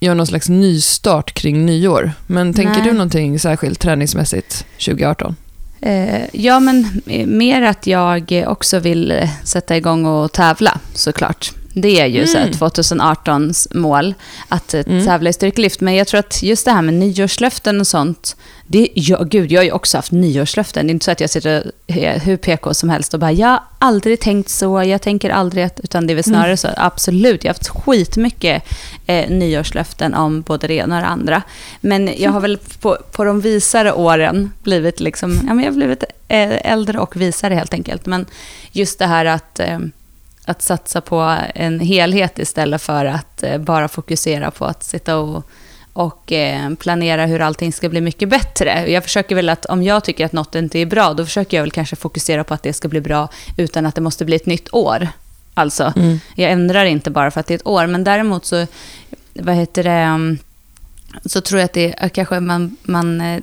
gör någon slags nystart kring nyår. Men tänker Nej. du någonting särskilt träningsmässigt 2018? Eh, ja, men eh, mer att jag också vill eh, sätta igång och tävla såklart. Det är ju Mm. 2018s mål, att eh, Mm. tävla i styrkelyft. Men jag tror att just det här med nyårslöften och sånt, det, ja, gud, jag har ju också haft nyårslöften. Det är inte så att jag sitter hur PK som helst och bara, jag har aldrig tänkt så, jag tänker aldrig att, utan det är väl snarare Mm. så, absolut, jag har haft skitmycket eh, nyårslöften om både det ena och det andra. Men jag har väl på, på de visare åren blivit liksom, ja men jag har blivit eh, äldre och visare helt enkelt. Men just det här att eh, att satsa på en helhet istället för att eh, bara fokusera på att sitta och, och eh, planera hur allting ska bli mycket bättre. Jag försöker väl att om jag tycker att något inte är bra, då försöker jag väl kanske fokusera på att det ska bli bra utan att det måste bli ett nytt år. Alltså, Mm. jag ändrar inte bara för att det är ett år, men däremot så, vad heter det, um, så tror jag att det är kanske man, man eh,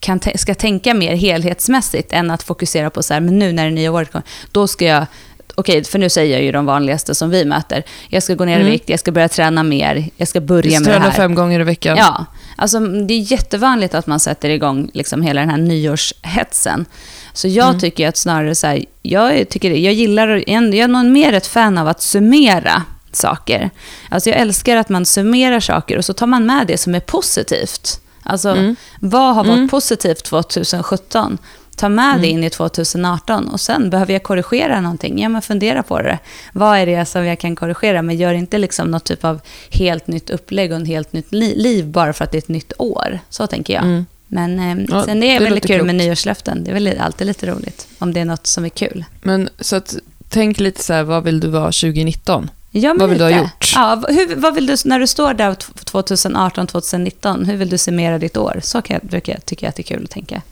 kan, ska tänka mer helhetsmässigt än att fokusera på så här, men nu när det nya året kommer, då ska jag Okej, för nu säger jag ju de vanligaste som vi möter. Jag ska gå ner i Mm. vikt, jag ska börja träna mer, jag ska börja med det här. fem gånger i veckan. Ja, alltså det är jättevanligt att man sätter igång liksom hela den här nyårshetsen. Så jag Mm. tycker att snarare så här, jag, tycker, jag gillar, jag är nog mer ett fan av att summera saker. Alltså jag älskar att man summerar saker och så tar man med det som är positivt. Alltså Mm. vad har varit Mm. positivt 2017? Ta med det Mm. in i 2018 och sen behöver jag korrigera någonting. Ja, men fundera på det. Vad är det som jag kan korrigera? Men gör inte liksom något typ av helt nytt upplägg och en helt nytt li- liv bara för att det är ett nytt år. Så tänker jag. Mm. Men eh, Ja, sen det är det väldigt kul med klokt. nyårslöften. Det är väl alltid lite roligt om det är något som är kul. Men så att, tänk lite så här, vad vill du vara 2019? Ja, Vad vill du ha lite. gjort? Ja, hur, vad vill du, när du står där 2018, 2019, hur vill du summera ditt år? Så kan jag, brukar jag tycka att det är kul att tänka.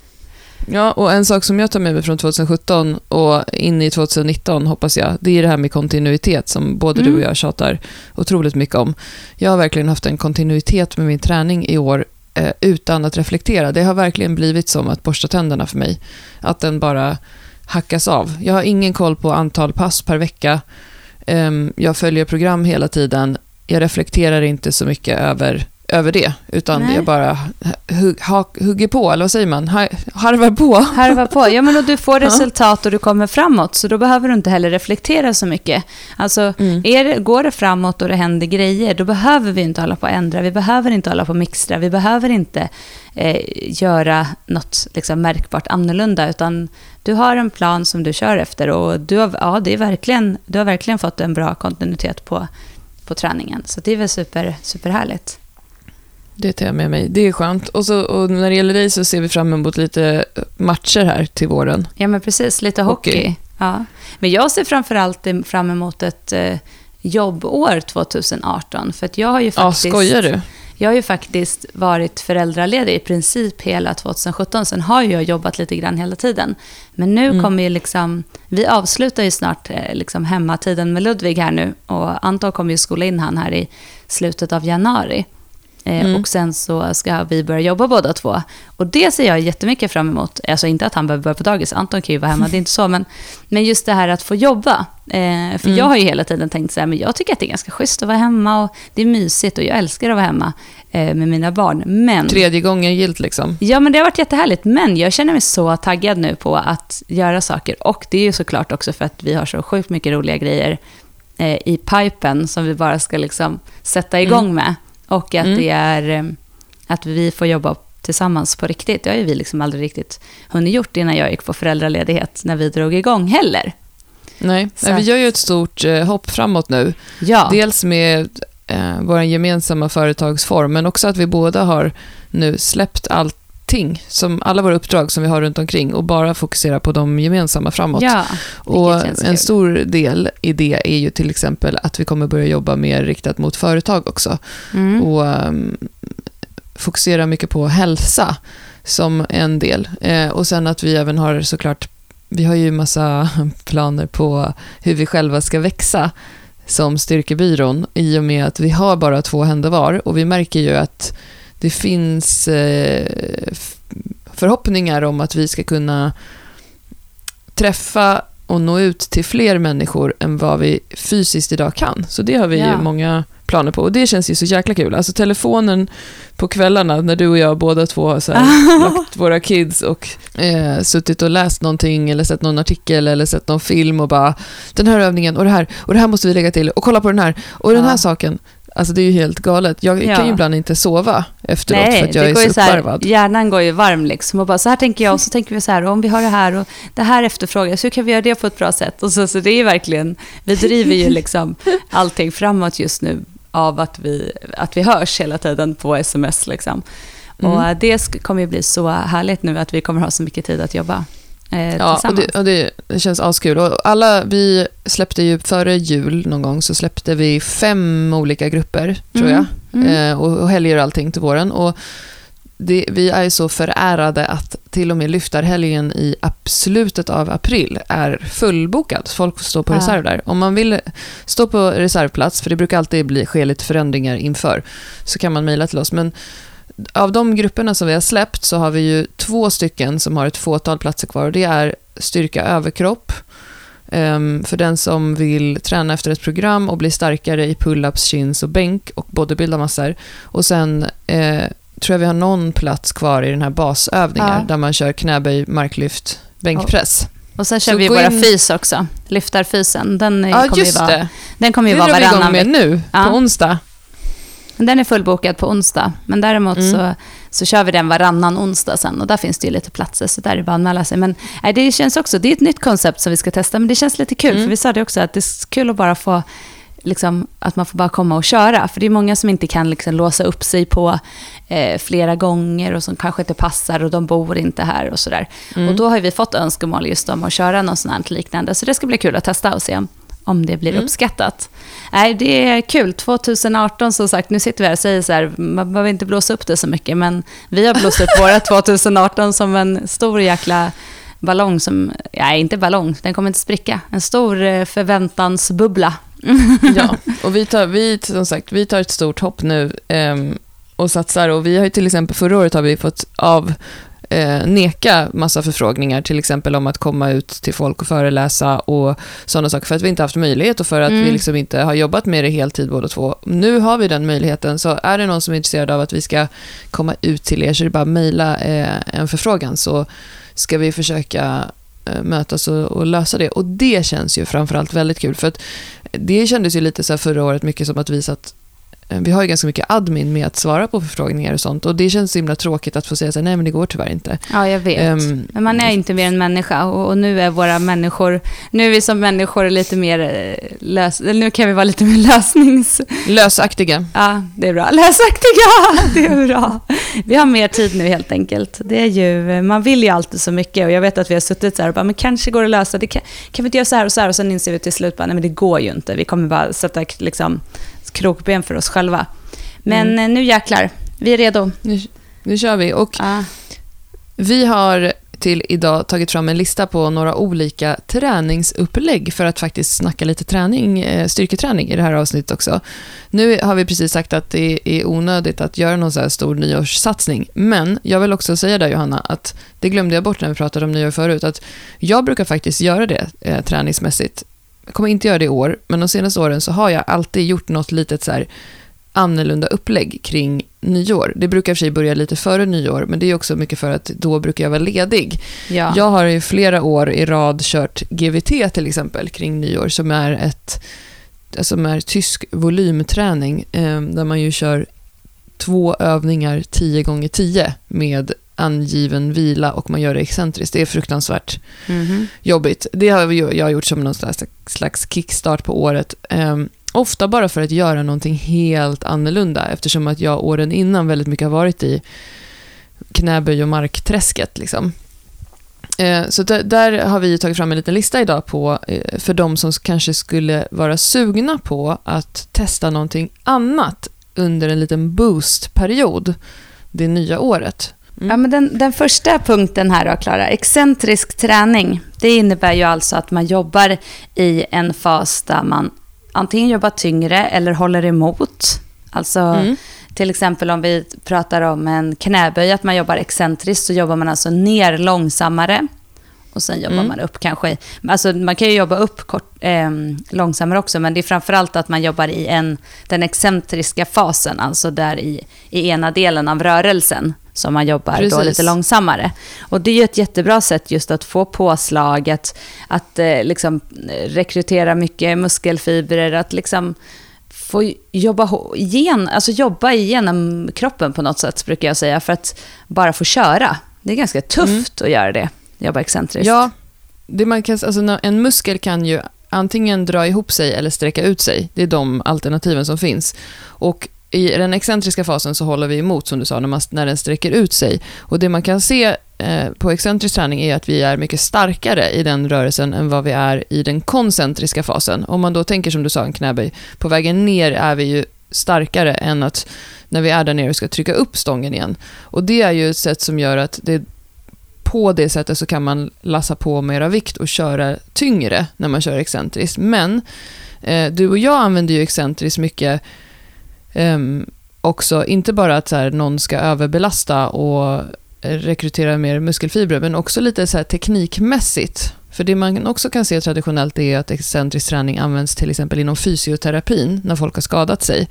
Ja, och en sak som jag tar med mig från 2017 och in i 2019 hoppas jag, det är det här med kontinuitet som både Mm. du och jag tjatar otroligt mycket om. Jag har verkligen haft en kontinuitet med min träning i år eh, utan att reflektera. Det har verkligen blivit som att borsta tänderna för mig. Att den bara hackas av. Jag har ingen koll på antal pass per vecka. Ehm, jag följer program hela tiden. Jag reflekterar inte så mycket över, över det, utan Nej. jag bara hugg, hugger på, eller vad säger man? Ha, harvar på. Harva på. Ja, men och du får resultat och du kommer framåt, så då behöver du inte heller reflektera så mycket. Alltså, Mm. det, går det framåt och det händer grejer, då behöver vi inte hålla på att ändra. Vi behöver inte hålla på att mixtra. Vi behöver inte eh, göra något liksom, märkbart annorlunda, utan du har en plan som du kör efter och du har, ja, det är verkligen, du har verkligen fått en bra kontinuitet på, på träningen. Så det är väl super, superhärligt. Det tar jag med mig. Det är skönt. Och, så, och när det gäller dig så ser vi fram emot lite matcher här till våren. Ja, men precis. Lite hockey. Hockey. Ja. Men jag ser framförallt fram emot ett eh, jobbår 2018. För att jag har ju Ja, faktiskt... skojar du? Jag har ju faktiskt varit föräldraledig i princip hela 2017. Sen har jag jobbat lite grann hela tiden. Men nu Mm. kommer ju liksom... Vi avslutar ju snart eh, liksom hemmatiden med Ludvig här nu. Och Anton kommer ju skola in han här i slutet av januari. Eh, Mm. Och sen så ska vi börja jobba båda två. Och det ser jag jättemycket fram emot. Alltså inte att han behöver börja på dagis, Anton kan ju vara hemma, det är inte så. Men, men just det här att få jobba. Eh, för Mm. jag har ju hela tiden tänkt så här, men jag tycker att det är ganska schysst att vara hemma och det är mysigt och jag älskar att vara hemma eh, med mina barn. Men, Tredje gången gilt liksom. ja, men det har varit jättehärligt. Men jag känner mig så taggad nu på att göra saker. Och det är ju såklart också för att vi har så sjukt mycket roliga grejer eh, i pipen som vi bara ska liksom sätta igång Mm. med. Och att Mm. det är eh, att vi får jobba tillsammans på riktigt. Det har ju vi liksom aldrig riktigt hunnit gjort innan jag gick på föräldraledighet när vi drog igång heller. Nej, Så vi gör ju ett stort eh, hopp framåt nu. Ja, Dels med eh, vår gemensamma företagsform, men också att vi båda har nu släppt allting, som alla våra uppdrag som vi har runt omkring och bara fokusera på de gemensamma framåt. ja och en kul. stor del i det är ju till exempel att vi kommer börja jobba mer riktat mot företag också. mm. och ehm, fokusera mycket på hälsa som en del. Eh, och sen att vi även har såklart, vi har ju massa planer på hur vi själva ska växa som styrkebyrån i och med att vi har bara två händer var och vi märker ju att det finns eh, förhoppningar om att vi ska kunna träffa och nå ut till fler människor än vad vi fysiskt idag kan. Så det har vi Ja. ju många planer på och det känns ju så jäkla kul. Alltså telefonen på kvällarna när du och jag båda två har så här, lagt våra kids och eh, suttit och läst någonting eller sett någon artikel eller sett någon film och bara den här övningen och det här och det här måste vi lägga till och kolla på den här och den Ja. här saken. Alltså det är ju helt galet. Jag Ja. kan ju ibland inte sova efteråt för att jag det är går så så uppvarvad. hjärnan går ju varm liksom och bara så här tänker jag och så tänker vi så här om vi har det här och det här efterfrågas, hur kan vi göra det på ett bra sätt? Och så, så det är verkligen, vi driver ju liksom allting framåt just nu av att vi, att vi hörs hela tiden på sms liksom. Och Mm. det kommer ju bli så härligt nu att vi kommer ha så mycket tid att jobba eh, Ja, och det, och det, det känns askul. Och alla, vi släppte ju före jul någon gång så släppte vi fem olika grupper, tror jag. Mm. Mm. Eh, och, och helger och allting till våren. Och det, vi är så förärade att till och med lyftarhelgen i slutet av april är fullbokad. Folk får stå på Ja. reserv där. Om man vill stå på reservplats, för det brukar alltid bli lite förändringar inför, så kan man mejla till oss. Men av de grupperna som vi har släppt så har vi ju två stycken som har ett fåtal platser kvar. Och det är styrka överkropp, Ehm, för den som vill träna efter ett program och bli starkare i pull-ups, chins och bänk och bodybuilda massor. Och sen eh, tror jag vi har någon plats kvar i den här basövningar Ja. där man kör knäböj, marklyft, bänkpress. Och sen kör Så vi våra in- fys också, lyftarfysen. Den, är- Ja, kommer ju just vara, det. den kommer ju Det vara drar vi igång varannan med vecka. nu, Ja. på onsdag. Den är fullbokad på onsdag, men däremot Mm. så, så kör vi den varannan onsdag sen och där finns det ju lite platser, så där är det bara att anmäla sig. Men nej, det känns också, det är ett nytt koncept som vi ska testa, men det känns lite kul, Mm. för vi sa det också att det är kul att bara få, liksom, att man får bara komma och köra, för det är många som inte kan liksom låsa upp sig på eh, flera gånger och som kanske inte passar och de bor inte här och sådär. Mm. Och då har vi fått önskemål just om att köra något sånt liknande, så det ska bli kul att testa och se om, om det blir Mm. uppskattat. Nej, det är kul. 2018 som sagt, nu sitter vi här och säger så här, man behöver inte blåsa upp det så mycket, men vi har blåst upp våra 2018 som en stor jäkla ballong som, nej inte ballong, den kommer inte spricka, en stor eh, förväntansbubbla. Ja, och vi tar, vi, som sagt, vi tar ett stort hopp nu ehm, och satsar. Och vi har ju till exempel, förra året har vi fått av eh, neka massa förfrågningar, till exempel om att komma ut till folk och föreläsa och sådana saker, för att vi inte haft möjlighet och för att Mm. vi liksom inte har jobbat med det heltid båda två. Nu har vi den möjligheten, så är det någon som är intresserad av att vi ska komma ut till er, så är det bara att mejla eh, en förfrågan, så ska vi försöka eh, mötas och, och lösa det. Och det känns ju framförallt väldigt kul, för att det kändes ju lite så förra året mycket som att vi satt vi har ju ganska mycket admin med att svara på förfrågningar och sånt. Och det känns så himla tråkigt att få säga så här, nej men det går tyvärr inte. Ja, jag vet. Ehm, Men man är inte mer än människa och, och nu är våra människor, nu är vi som människor lite mer eh, lös, nu kan vi vara lite mer lösnings... Lösaktiga. Ja, det är bra. Lösaktiga, det är bra. Vi har mer tid nu helt enkelt. Det är ju, man vill ju alltid så mycket och jag vet att vi har suttit så här och bara, men kanske går det att lösa, det kan, kan vi inte göra så här och så här och sen inser vi till slut bara, nej men det går ju inte. Vi kommer bara sätta liksom krokben för oss själva. Men Mm. nu jäklar, vi är redo. Nu, nu kör vi. Och Ja. vi har till idag tagit fram en lista på några olika träningsupplägg för att faktiskt snacka lite träning, eh, styrketräning i det här avsnittet också. Nu har vi precis sagt att det är onödigt att göra någon så här stor nyårssatsning, men jag vill också säga där Johanna, att det glömde jag bort när vi pratade om nyår förut, att jag brukar faktiskt göra det eh, träningsmässigt. Jag kommer inte göra det i år, men de senaste åren så har jag alltid gjort något litet så här annorlunda upplägg kring nyår. Det brukar i och för sig börja lite före nyår, men det är också mycket för att då brukar jag vara ledig. Ja. Jag har i flera år i rad kört GVT till exempel kring nyår, som är ett som är tysk volymträning, eh, där man ju kör två övningar 10 gånger 10 med angiven vila och man gör det excentriskt. Det är fruktansvärt Mhm. jobbigt. Det har jag gjort som någon slags, slags kickstart på året. Ehm, ofta bara för att göra någonting helt annorlunda eftersom att jag åren innan väldigt mycket har varit i knäböj och markträsket. Liksom. Eh, så där, där har vi tagit fram en liten lista idag på eh, för de som kanske skulle vara sugna på att testa någonting annat under en liten boostperiod det nya året. Mm. Ja, men den, den första punkten här då, Klara. Excentrisk träning. Det innebär ju alltså att man jobbar i en fas där man antingen jobbar tyngre eller håller emot. Alltså Mm. till exempel om vi pratar om en knäböj, att man jobbar excentriskt, så jobbar man alltså ner långsammare. Och sen jobbar Mm. man upp kanske, alltså man kan ju jobba upp kort, eh, långsammare också, men det är framförallt att man jobbar i en, den excentriska fasen, alltså där i, i ena delen av rörelsen som man jobbar då Precis. lite långsammare. Och det är ju ett jättebra sätt just att få påslag, att, eh, liksom eh, rekrytera mycket muskelfibrer, att liksom få jobba, igen, alltså jobba igenom kroppen på något sätt, brukar jag säga, för att bara få köra. Det är ganska tufft att göra det, jobba excentriskt. Ja, det man kan, alltså, en muskel kan ju antingen dra ihop sig eller sträcka ut sig. Det är de alternativen som finns. Och i den excentriska fasen så håller vi emot, som du sa, när, man, när den sträcker ut sig. Och det man kan se eh, på excentrisk träning är att vi är mycket starkare i den rörelsen än vad vi är i den koncentriska fasen. Om man då tänker som du sa, en knäböj, på vägen ner är vi ju starkare än att när vi är där nere och ska trycka upp stången igen. Och det är ju ett sätt som gör att det på det sättet så kan man lassa på mera vikt och köra tyngre när man kör excentriskt. Men eh, du och jag använder ju excentriskt mycket Um, också, inte bara att så här, någon ska överbelasta och rekrytera mer muskelfibrer, men också lite så här, teknikmässigt. För det man också kan se traditionellt är att excentrisk träning används till exempel inom fysioterapin, när folk har skadat sig.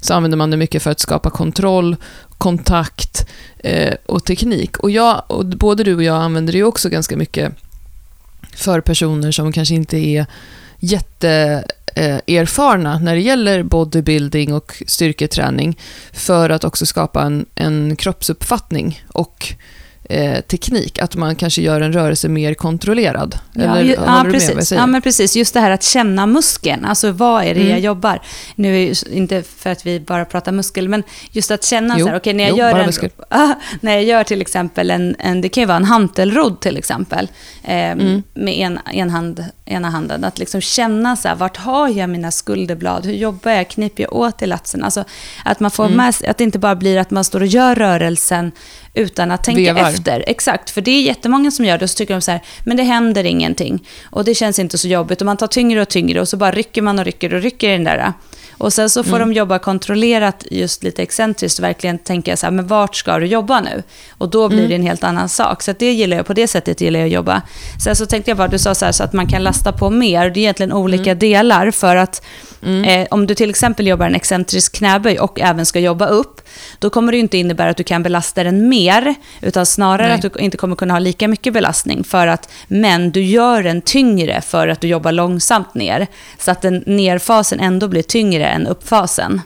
Så använder man det mycket för att skapa kontroll, kontakt eh, och teknik. Och, jag, och både du och jag använder det ju också ganska mycket för personer som kanske inte är jätte eh, erfarna när det gäller bodybuilding och styrketräning för att också skapa en, en kroppsuppfattning och eh, teknik. Att man kanske gör en rörelse mer kontrollerad. Ja, Eller ju, ja, precis. ja, men precis. Just det här att känna muskeln. Alltså vad är det Mm. jag jobbar? Nu är inte för att vi bara pratar muskel, men just att känna Jo, så här, okej, när jag jo, gör en. Ah, när jag gör till exempel en, en det kan ju vara en hantelrodd till exempel, eh, Mm. med en, en hand, ena handen, att liksom känna så här, vart har jag mina skulderblad, hur jobbar jag, kniper jag åt i latsen, alltså att man får Mm. med att det inte bara blir att man står och gör rörelsen utan att tänka Vevar efter. Exakt, för det är jättemånga som gör det och så tycker de så här, men det händer ingenting. Och det känns inte så jobbigt och man tar tyngre och tyngre och så bara rycker man och rycker och rycker i den där. Och sen så får Mm. de jobba kontrollerat, just lite excentriskt och verkligen tänka så här, men vart ska du jobba nu? Och då blir Mm. det en helt annan sak. Så det gillar jag, på det sättet gillar jag att jobba. Sen så tänkte jag bara, du sa så här, så att man kan lasta på mer. Det är egentligen olika delar för att Mm. Eh, om du till exempel jobbar en excentrisk knäböj och även ska jobba upp, då kommer det inte innebära att du kan belasta den mer, utan snarare Nej. att du inte kommer kunna ha lika mycket belastning. För att, men du gör den tyngre för att du jobbar långsamt ner, så att den nerfasen ändå blir tyngre än uppfasen.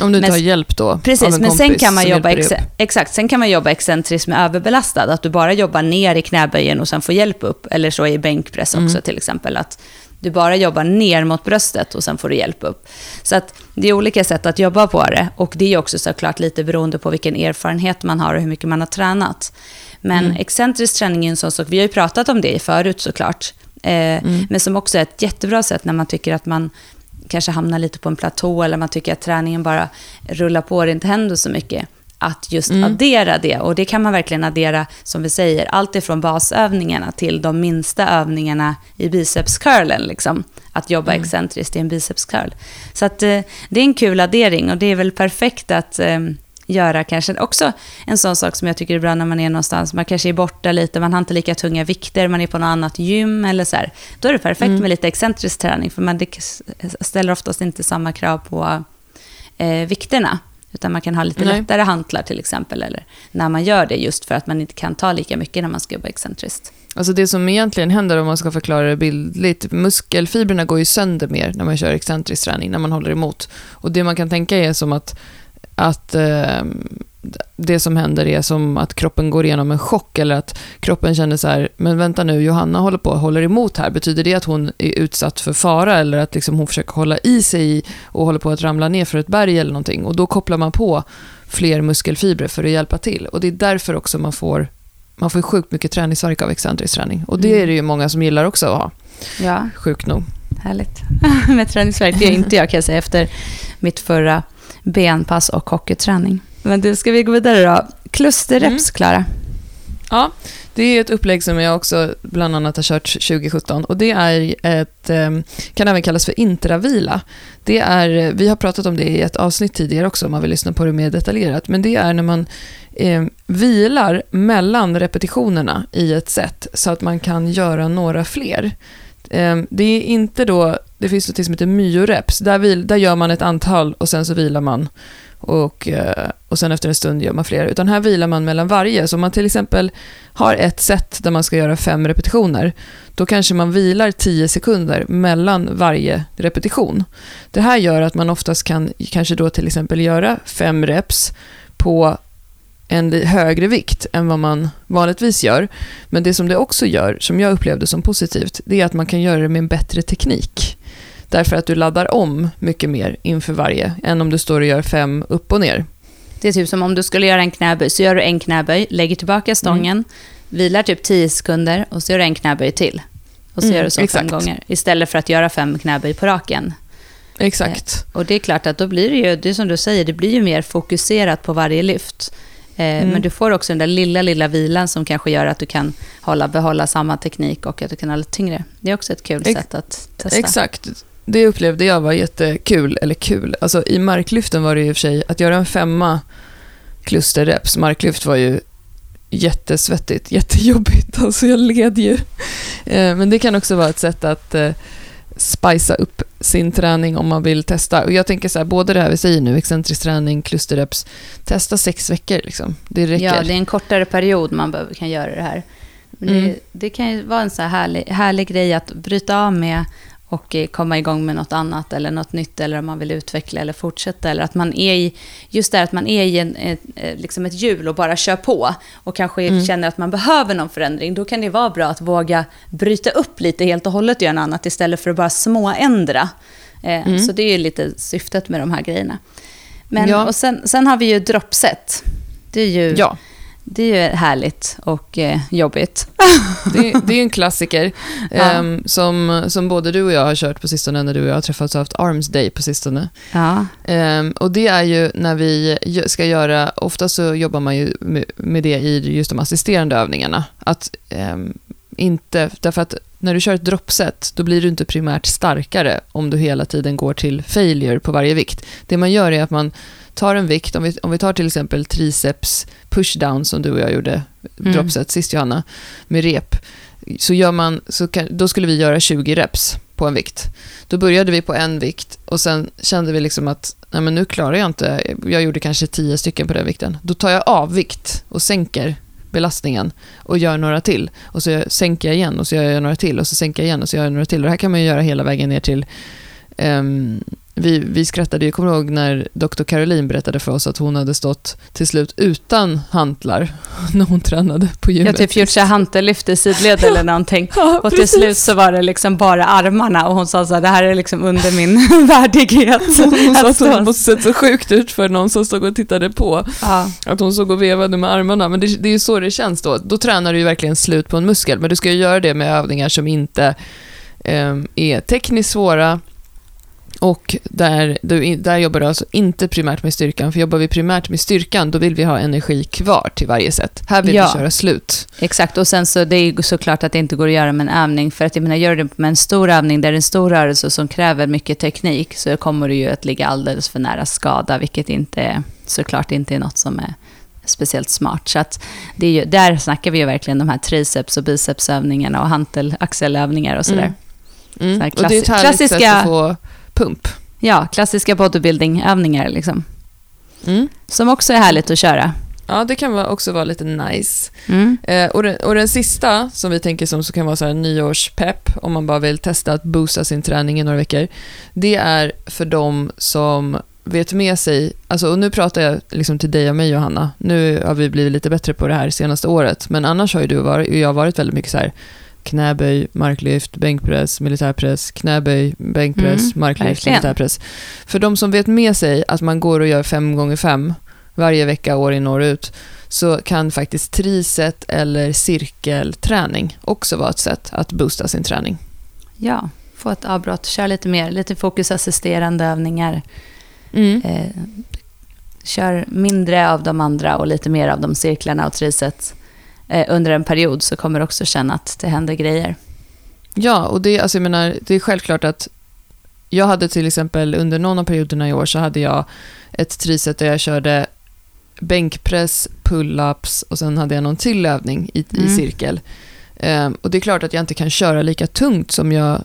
Om du inte Men- har hjälp då av Precis, en men sen kan, man jobba ex- exakt, sen kan man jobba excentriskt med överbelastad, att du bara jobbar ner i knäböjen och sen får hjälp upp, eller så i bänkpress också Mm. till exempel, att du bara jobbar ner mot bröstet och sen får du hjälp upp. Så att det är olika sätt att jobba på det och det är också såklart lite beroende på vilken erfarenhet man har och hur mycket man har tränat. Men Mm. excentrisk träning är en sån sak, vi har ju pratat om det förut såklart, eh, Mm. men som också är ett jättebra sätt när man tycker att man kanske hamnar lite på en platå eller man tycker att träningen bara rullar på och det inte händer så mycket. Att just Mm. addera det. Och det kan man verkligen addera, som vi säger, allt ifrån basövningarna till de minsta övningarna i bicepscurlen. Liksom. Att jobba Mm. excentriskt i en bicepscurl. Så att, eh, det är en kul addering och det är väl perfekt att eh, göra kanske också en sån sak som jag tycker är bra när man är någonstans, man kanske är borta lite, man har inte lika tunga vikter, man är på något annat gym eller så här. Då är det perfekt Mm. med lite excentrisk träning, för man ställer oftast inte samma krav på eh, vikterna. Utan man kan ha lite Nej. lättare hantlar till exempel, eller när man gör det, just för att man inte kan ta lika mycket när man ska jobba excentriskt. Alltså det som egentligen händer om man ska förklara det bildligt, muskelfibrerna går ju sönder mer när man kör excentrisk träning, när man håller emot. Och det man kan tänka är som att, att eh, det som händer är som att kroppen går igenom en chock eller att kroppen känner så här, men vänta nu, Johanna håller på håller emot här. Betyder det att hon är utsatt för fara eller att liksom hon försöker hålla i sig och håller på att ramla ner för ett berg eller någonting? Och då kopplar man på fler muskelfibrer för att hjälpa till. Och det är därför också man får man får ju sjukt mycket träningsvärk av excentrisk träning. Och det Mm. är det ju många som gillar också att ha, Ja, sjukt nog. härligt. Med träningsvärk, det är inte jag kan jag säga efter mitt förra benpass och hockeyträning. Men du, ska vi gå vidare då? Klusterreps, Mm. Klara? Ja, det är ett upplägg som jag också bland annat har kört 2017 och det är ett, ehm, kan även kallas för intravila. Det är, vi har pratat om det i ett avsnitt tidigare också om man vill lyssna på det mer detaljerat, men det är när man eh, vilar mellan repetitionerna i ett set så att man kan göra några fler. Ehm, det är inte då, det finns något som heter myoreps, där, vil, där gör man ett antal och sen så vilar man och, eh, och sen efter en stund gör man fler. Utan här vilar man mellan varje. Så om man till exempel har ett set där man ska göra fem repetitioner, då kanske man vilar tio sekunder mellan varje repetition. Det här gör att man oftast kan kanske då till exempel göra fem reps på en högre vikt än vad man vanligtvis gör. Men det som det också gör, som jag upplevde som positivt, det är att man kan göra det med en bättre teknik. Därför att du laddar om mycket mer inför varje, än om du står och gör fem upp och ner. Det är typ som om du skulle göra en knäböj, så gör du en knäböj, lägger tillbaka stången, mm. vilar typ 10 sekunder och så gör du en knäböj till. Och så mm, gör du så exakt. fem gånger, istället för att göra fem knäböj på raken. Exakt. Eh, och det är klart att då blir det ju, det som du säger, det blir ju mer fokuserat på varje lyft. Eh, mm. Men du får också den där lilla, lilla vilan som kanske gör att du kan hålla, behålla samma teknik och att du kan hålla tyngre. Det är också ett kul Ex sätt att testa. Exakt det upplevde jag var jättekul, eller kul. Alltså i marklyften var det i och för sig, att göra en femma klusterreps, marklyft var ju jättesvettigt, jättejobbigt. Alltså jag led ju. Eh, men det kan också vara ett sätt att eh, spicea upp sin träning om man vill testa. Och jag tänker så här, både det här vi säger nu, excentrisk träning, klusterreps, testa sex veckor liksom. Det räcker. Ja, det är en kortare period man kan göra det här. Mm. Det, det, kan ju vara en så här härlig, härlig grej att bryta av med och eh, komma igång med något annat eller något nytt eller om man vill utveckla eller fortsätta. Eller att man är i, just det att man är i en, ett, eh, liksom ett hjul och bara kör på och kanske mm. känner att man behöver någon förändring. Då kan det vara bra att våga bryta upp lite helt och hållet och göra något annat istället för att bara småändra. Eh, mm. Så det är ju lite syftet med de här grejerna. Men, ja. och sen, sen har vi ju droppset. Det är ju... Ja det är ju härligt och eh, jobbigt. Det, det, är en klassiker ja. um, som, som både du och jag har kört på sistone när du och jag har träffats och haft Arms Day på sistone. Ja. Um, och det är ju när vi ska göra, ofta så jobbar man ju med det i just de assisterande övningarna. Att um, inte, därför att när du kör ett droppset, då blir du inte primärt starkare om du hela tiden går till failure på varje vikt. Det man gör är att man tar en vikt, om vi, om vi tar till exempel triceps pushdown som du och jag gjorde, mm. dropset sist Johanna, med rep, så gör man, så kan, då skulle vi göra 20 reps på en vikt. Då började vi på en vikt och sen kände vi liksom att nej men nu klarar jag inte, jag gjorde kanske 10 stycken på den vikten. Då tar jag av vikt och sänker belastningen och gör några till. Och så sänker jag igen och så gör jag några till och så sänker jag igen och så gör jag några till. Och det här kan man göra hela vägen ner till um, vi, vi skrattade, jag kommer ihåg när Dr. Caroline berättade för oss att hon hade stått till slut utan hantlar när hon tränade på gymmet. Jag typ gjort sig hantellyft i sidled eller någonting. Ja, och till slut så var det liksom bara armarna och hon sa så här, det här är liksom under min värdighet. Hon sa att hon måste sett så sjukt ut för någon som stod och tittade på. Ja. Att hon såg och vevade med armarna. Men det, det är ju så det känns då. Då tränar du ju verkligen slut på en muskel. Men du ska ju göra det med övningar som inte eh, är tekniskt svåra och där, där jobbar du alltså inte primärt med styrkan, för jobbar vi primärt med styrkan, då vill vi ha energi kvar till varje sätt. Här vill ja, vi köra slut. Exakt, och sen så det är såklart att det inte går att göra med en övning, för att jag menar, gör du det med en stor övning där det är en stor rörelse som kräver mycket teknik, så kommer du ju att ligga alldeles för nära skada, vilket inte såklart inte är något som är speciellt smart. Så att det är ju, där snackar vi ju verkligen de här triceps och bicepsövningarna och hantel, axelövningar och sådär. Mm. Mm. Så och det är ett härligt klassiska... pump. Ja, klassiska bodybuilding-övningar liksom. Mm. Som också är härligt att köra. Ja, det kan också vara lite nice. Mm. Eh, och, den, och, den, sista som vi tänker som så kan vara så här nyårspepp, om man bara vill testa att boosta sin träning i några veckor, det är för de som vet med sig, alltså, och nu pratar jag liksom till dig och mig Johanna, nu har vi blivit lite bättre på det här senaste året, men annars har ju du och jag varit väldigt mycket så här, knäböj, marklyft, bänkpress, militärpress, knäböj, bänkpress, mm, marklyft, verkligen. militärpress. För de som vet med sig att man går och gör fem gånger fem varje vecka, år in och år ut, så kan faktiskt triset eller cirkelträning också vara ett sätt att boosta sin träning. Ja, få ett avbrott, kör lite mer, lite fokusassisterande övningar. Mm. Eh, kör mindre av de andra och lite mer av de cirklarna och triset. Eh, under en period så kommer du också känna att det händer grejer. Ja, och det, alltså jag menar, det är självklart att jag hade till exempel under någon av perioderna i år så hade jag ett triset där jag körde bänkpress, pull-ups och sen hade jag någon till övning i, Mm. i cirkel. Ehm, och det är klart att jag inte kan köra lika tungt som jag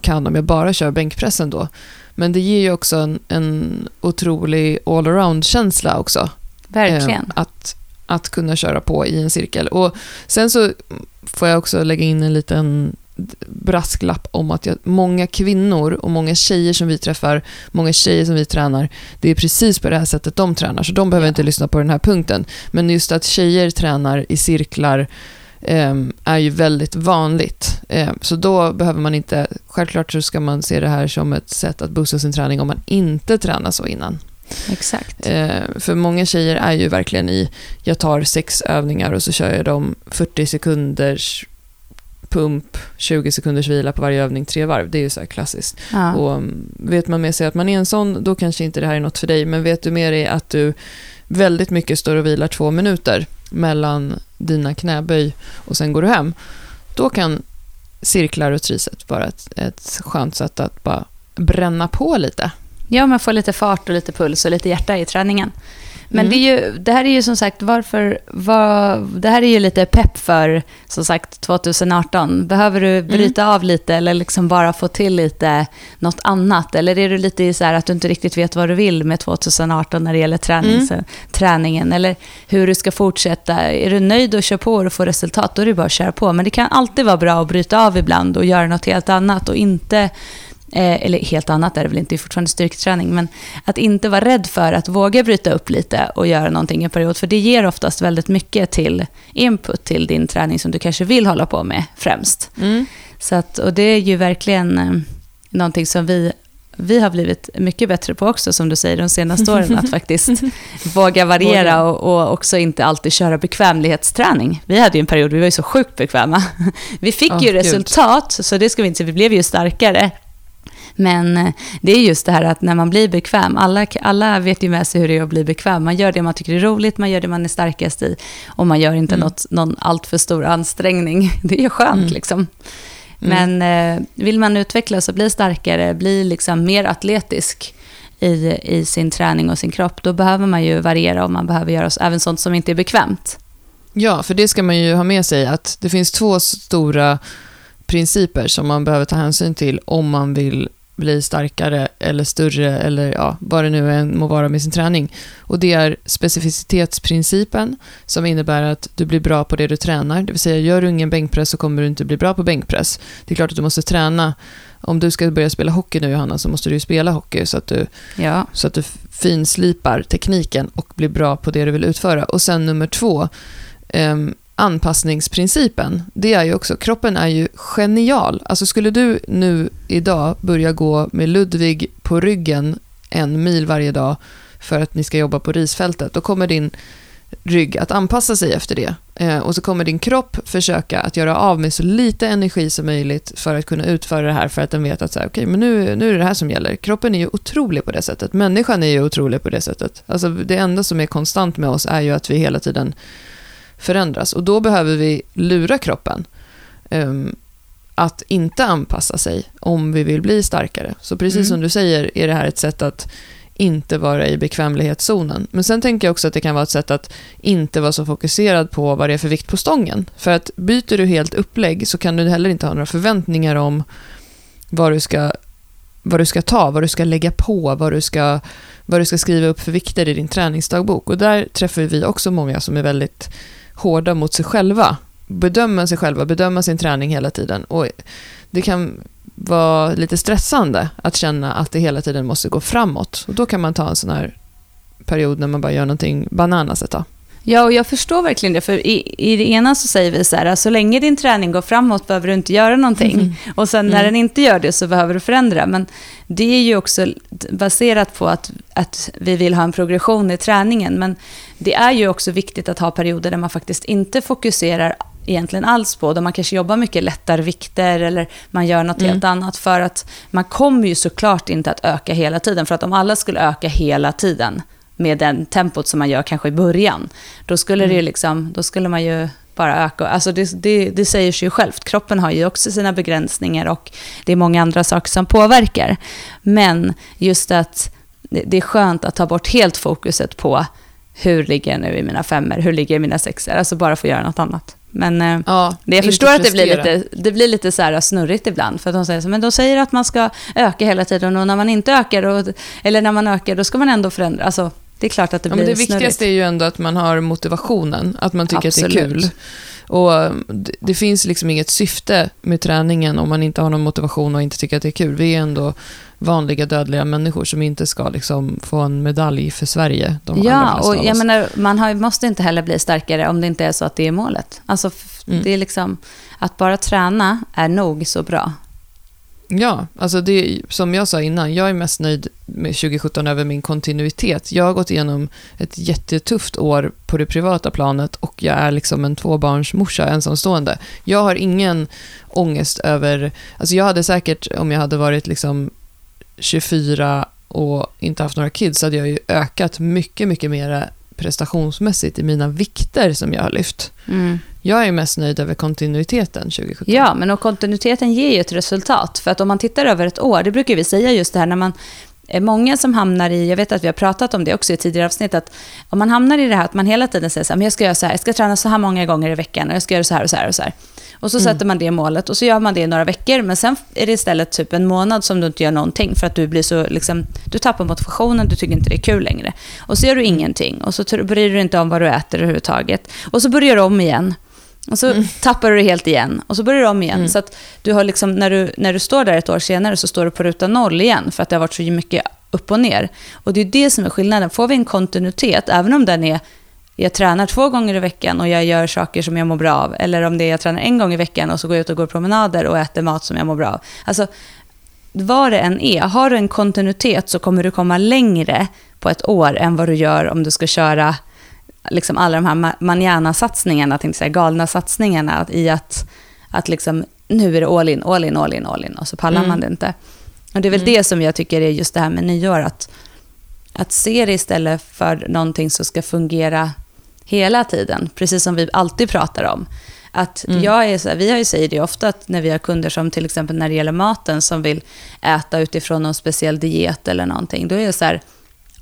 kan om jag bara kör bänkpressen då. Men det ger ju också en, en otrolig all-around-känsla också. Verkligen. Eh, att, kunna köra på i en cirkel. Och sen så får jag också lägga in en liten brasklapp om att jag, många kvinnor och många tjejer som vi träffar, många tjejer som vi tränar, det är precis på det här sättet de tränar, så de behöver Ja. inte lyssna på den här punkten. Men just att tjejer tränar i cirklar ehm, är ju väldigt vanligt. Ehm, så då behöver man inte, självklart så ska man se det här som ett sätt att boosta sin träning om man inte tränar så innan. Exakt. Eh, för många tjejer är ju verkligen i, jag tar sex övningar och så kör jag dem 40 sekunders pump, 20 sekunders vila på varje övning, tre varv. Det är ju så här klassiskt. Ja. Och mm, vet man med sig att man är en sån, då kanske inte det här är något för dig. Men vet du med dig att du väldigt mycket står och vilar två minuter mellan dina knäböj och sen går du hem, då kan cirklar och triset vara ett, ett skönt sätt att bara bränna på lite. Ja, man får lite fart och lite puls och lite hjärta i träningen. Men Mm. det, är ju, det här är ju som sagt varför... Vad, det här är ju lite pepp för, som sagt, 2018. Behöver du bryta av lite eller liksom bara få till lite något annat? Eller är du lite i så här att du inte riktigt vet vad du vill med 2018 när det gäller tränings, träningen? Eller hur du ska fortsätta? Är du nöjd och kör på och får resultat, då är det bara att köra på. Men det kan alltid vara bra att bryta av ibland och göra något helt annat och inte Eh, eller helt annat är det väl inte, det är fortfarande styrketräning, men att inte vara rädd för att våga bryta upp lite och göra någonting en period, för det ger oftast väldigt mycket till input till din träning som du kanske vill hålla på med främst. Mm. Så att, och det är ju verkligen eh, någonting som vi, vi har blivit mycket bättre på också, som du säger, de senaste åren, att faktiskt våga variera och, och också inte alltid köra bekvämlighetsträning. Vi hade ju en period, vi var ju så sjukt bekväma. Vi fick Åh, ju Gud. resultat, så det ska vi inte säga, vi blev ju starkare. Men eh, det är just det här att när man blir bekväm, alla, alla vet ju med sig hur det är att bli bekväm. Man gör det man tycker är roligt, man gör det man är starkast i och man gör inte Mm. något, någon alltför stor ansträngning. Det är skönt Mm. liksom. Mm. Men eh, vill man utvecklas och bli starkare, bli liksom mer atletisk i, i sin träning och sin kropp, då behöver man ju variera och man behöver göra även sånt som inte är bekvämt. Ja, för det ska man ju ha med sig att det finns två stora principer som man behöver ta hänsyn till om man vill bli starkare eller större eller ja, vad det nu än må vara med sin träning. Och det är specificitetsprincipen som innebär att du blir bra på det du tränar. Det vill säga, gör du ingen bänkpress så kommer du inte bli bra på bänkpress. Det är klart att du måste träna. Om du ska börja spela hockey nu Johanna så måste du ju spela hockey så att du Ja, så att du finslipar tekniken och blir bra på det du vill utföra. Och sen nummer två, ehm, anpassningsprincipen. Det är ju också, kroppen är ju genial. Alltså skulle du nu idag börja gå med Ludvig på ryggen en mil varje dag för att ni ska jobba på risfältet, då kommer din rygg att anpassa sig efter det. Eh, och så kommer din kropp försöka att göra av med så lite energi som möjligt för att kunna utföra det här för att den vet att så här, okej, men nu, nu är det det här som gäller. Kroppen är ju otrolig på det sättet. Människan är ju otrolig på det sättet. Alltså det enda som är konstant med oss är ju att vi hela tiden förändras. Och då behöver vi lura kroppen ehm, att inte anpassa sig om vi vill bli starkare. Så precis Mm. som du säger är det här ett sätt att inte vara i bekvämlighetszonen. Men sen tänker jag också att det kan vara ett sätt att inte vara så fokuserad på vad det är för vikt på stången. För att byter du helt upplägg så kan du heller inte ha några förväntningar om vad du ska, vad du ska ta, vad du ska lägga på, vad du ska, vad du ska skriva upp för vikter i din träningsdagbok. Och där träffar vi också många som är väldigt hårda mot sig själva. Bedöma sig själva, bedöma sin träning hela tiden. Och det kan vara lite stressande att känna att det hela tiden måste gå framåt. Och då kan man ta en sån här period när man bara gör någonting bananas ett tag. Ja, och jag förstår verkligen det. För i, i det ena så säger vi så här, så länge din träning går framåt behöver du inte göra någonting. Mm. Och sen när Mm. den inte gör det så behöver du förändra. Men det är ju också baserat på att, att vi vill ha en progression i träningen. Men det är ju också viktigt att ha perioder där man faktiskt inte fokuserar egentligen alls på, där man kanske jobbar mycket lättare vikter eller man gör något Mm. helt annat. För att man kommer ju såklart inte att öka hela tiden. För att om alla skulle öka hela tiden med den tempot som man gör kanske i början, då skulle, det ju liksom, då skulle man ju bara öka. Alltså det, det, det säger sig ju självt. Kroppen har ju också sina begränsningar och det är många andra saker som påverkar. Men just att det, är skönt att ta bort helt fokuset på hur ligger jag nu i mina femmer, hur ligger jag i mina sexer, alltså bara få göra något annat. Men eh, Ja, det jag förstår att det blir lite, det blir lite så här snurrigt ibland. För att de säger så, men de säger att man ska öka hela tiden och när man inte ökar, och, eller när man ökar, då ska man ändå förändra. Alltså, det är klart att det Ja, blir men det snurrigt. viktigaste är ju ändå att man har motivationen, att man tycker att det är Absolut. kul. Och um, det, det finns liksom inget syfte med träningen om man inte har någon motivation och inte tycker att det är kul. Vi är ändå vanliga dödliga människor som inte ska liksom få en medalj för Sverige. Ja, och jag menar, man har, måste inte heller bli starkare om det inte är så att det är målet. Alltså, Mm. det är liksom, att bara träna är nog så bra. Ja, alltså det som jag sa innan, jag är mest nöjd med 2017 över min kontinuitet. Jag har gått igenom ett jättetufft år på det privata planet och jag är liksom en tvåbarnsmorsa, ensamstående. Jag har ingen ångest över, alltså jag hade säkert, om jag hade varit liksom 24 och inte haft några kids, så hade jag ju ökat mycket, mycket mer prestationsmässigt i mina vikter som jag har lyft. Jag är mest nöjd över kontinuiteten 2017. Ja, men och kontinuiteten ger ju ett resultat. För att om man tittar över ett år, det brukar vi säga just det här när man många som hamnar i, jag vet att vi har pratat om det också i tidigare avsnitt, att om man hamnar i det här att man hela tiden säger så här, men jag ska göra så här, jag ska träna så här många gånger i veckan och jag ska göra så här och så här och så här. Och så sätter man det målet och så gör man det i några veckor, men sen är det istället typ en månad som du inte gör någonting för att du blir så, liksom, du tappar motivationen, du tycker inte det är kul längre. Och så gör du ingenting och så bryr du dig inte om vad du äter överhuvudtaget. Och så börjar du om igen. Och så tappar du det helt igen. Och så börjar du om igen. Så att du har liksom, när, du, när du står där ett år senare så står du på ruta noll igen. För att det har varit så mycket upp och ner. Och det är det som är skillnaden. Får vi en kontinuitet, även om den är jag tränar två gånger i veckan och jag gör saker som jag mår bra av. Eller om det är jag tränar en gång i veckan och så går jag ut och går promenader och äter mat som jag mår bra av. Alltså, vad det än är, har du en kontinuitet så kommer du komma längre på ett år än vad du gör om du ska köra liksom alla de här ma- manana-satsningarna, tänkte jag säga, galna satsningarna i att, att liksom, nu är det all in, all in, all in, all in och så pallar Mm. man det inte. Och det är väl det som jag tycker är just det här med nyår, att, att se det istället för någonting som ska fungera hela tiden, precis som vi alltid pratar om. Att Mm. jag är så här, vi har ju säger det ofta att när vi har kunder som till exempel när det gäller maten som vill äta utifrån någon speciell diet eller någonting, då är det så här,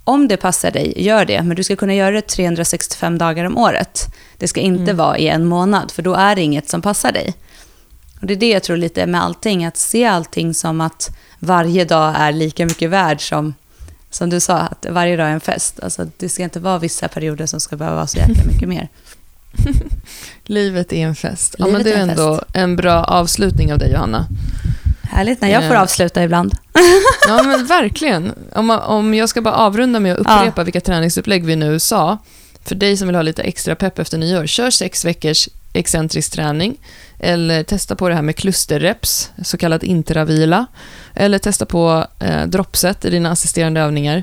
om det passar dig, gör det, men du ska kunna göra det 365 dagar om året. Det ska inte Mm. vara i en månad, för då är det inget som passar dig. Och det är det jag tror lite med allting, att se allting som att varje dag är lika mycket värd som, som du sa, att varje dag är en fest. Alltså, det ska inte vara vissa perioder som ska behöva vara så jäkla mycket mer. Livet är en fest. Ja, Livet men det är är ändå en bra avslutning av dig, Johanna. Härligt när jag får Eh. avsluta ibland. Ja, men verkligen. Om, jag ska bara avrunda med att upprepa vilka träningsupplägg vi nu sa. För dig som vill ha lite extra pepp efter nyår, kör sex veckors excentrisk träning. Eller testa på det här med klusterreps, så kallad intravila. Eller testa på eh, droppset i dina assisterande övningar.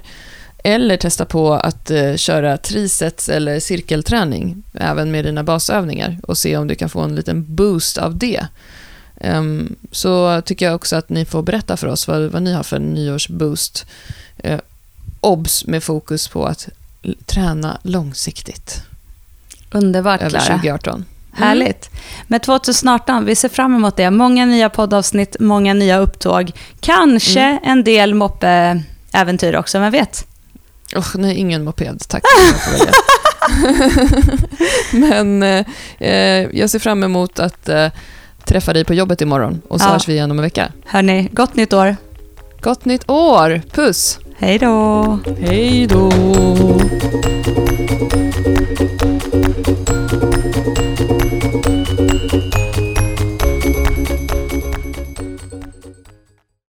Eller testa på att eh, köra trisets eller cirkelträning, även med dina basövningar. Och se om du kan få en liten boost av det. Ehm, så tycker jag också att ni får berätta för oss vad, vad ni har för nyårsboost. Uh, obs med fokus på att träna långsiktigt Underbart, över Klara. 2018. Härligt. Men 2018, vi ser fram emot det. Många nya poddavsnitt, många nya upptåg. Kanske Mm. en del moppeäventyr också, vem vet? Oh, nej, ingen moped. Tack. Men eh, eh, jag ser fram emot att eh, träffa dig på jobbet imorgon och så Ja. hörs vi igen om en vecka. Hörni, gott nytt år. Gott nytt år! Puss! Hej då! Hej då!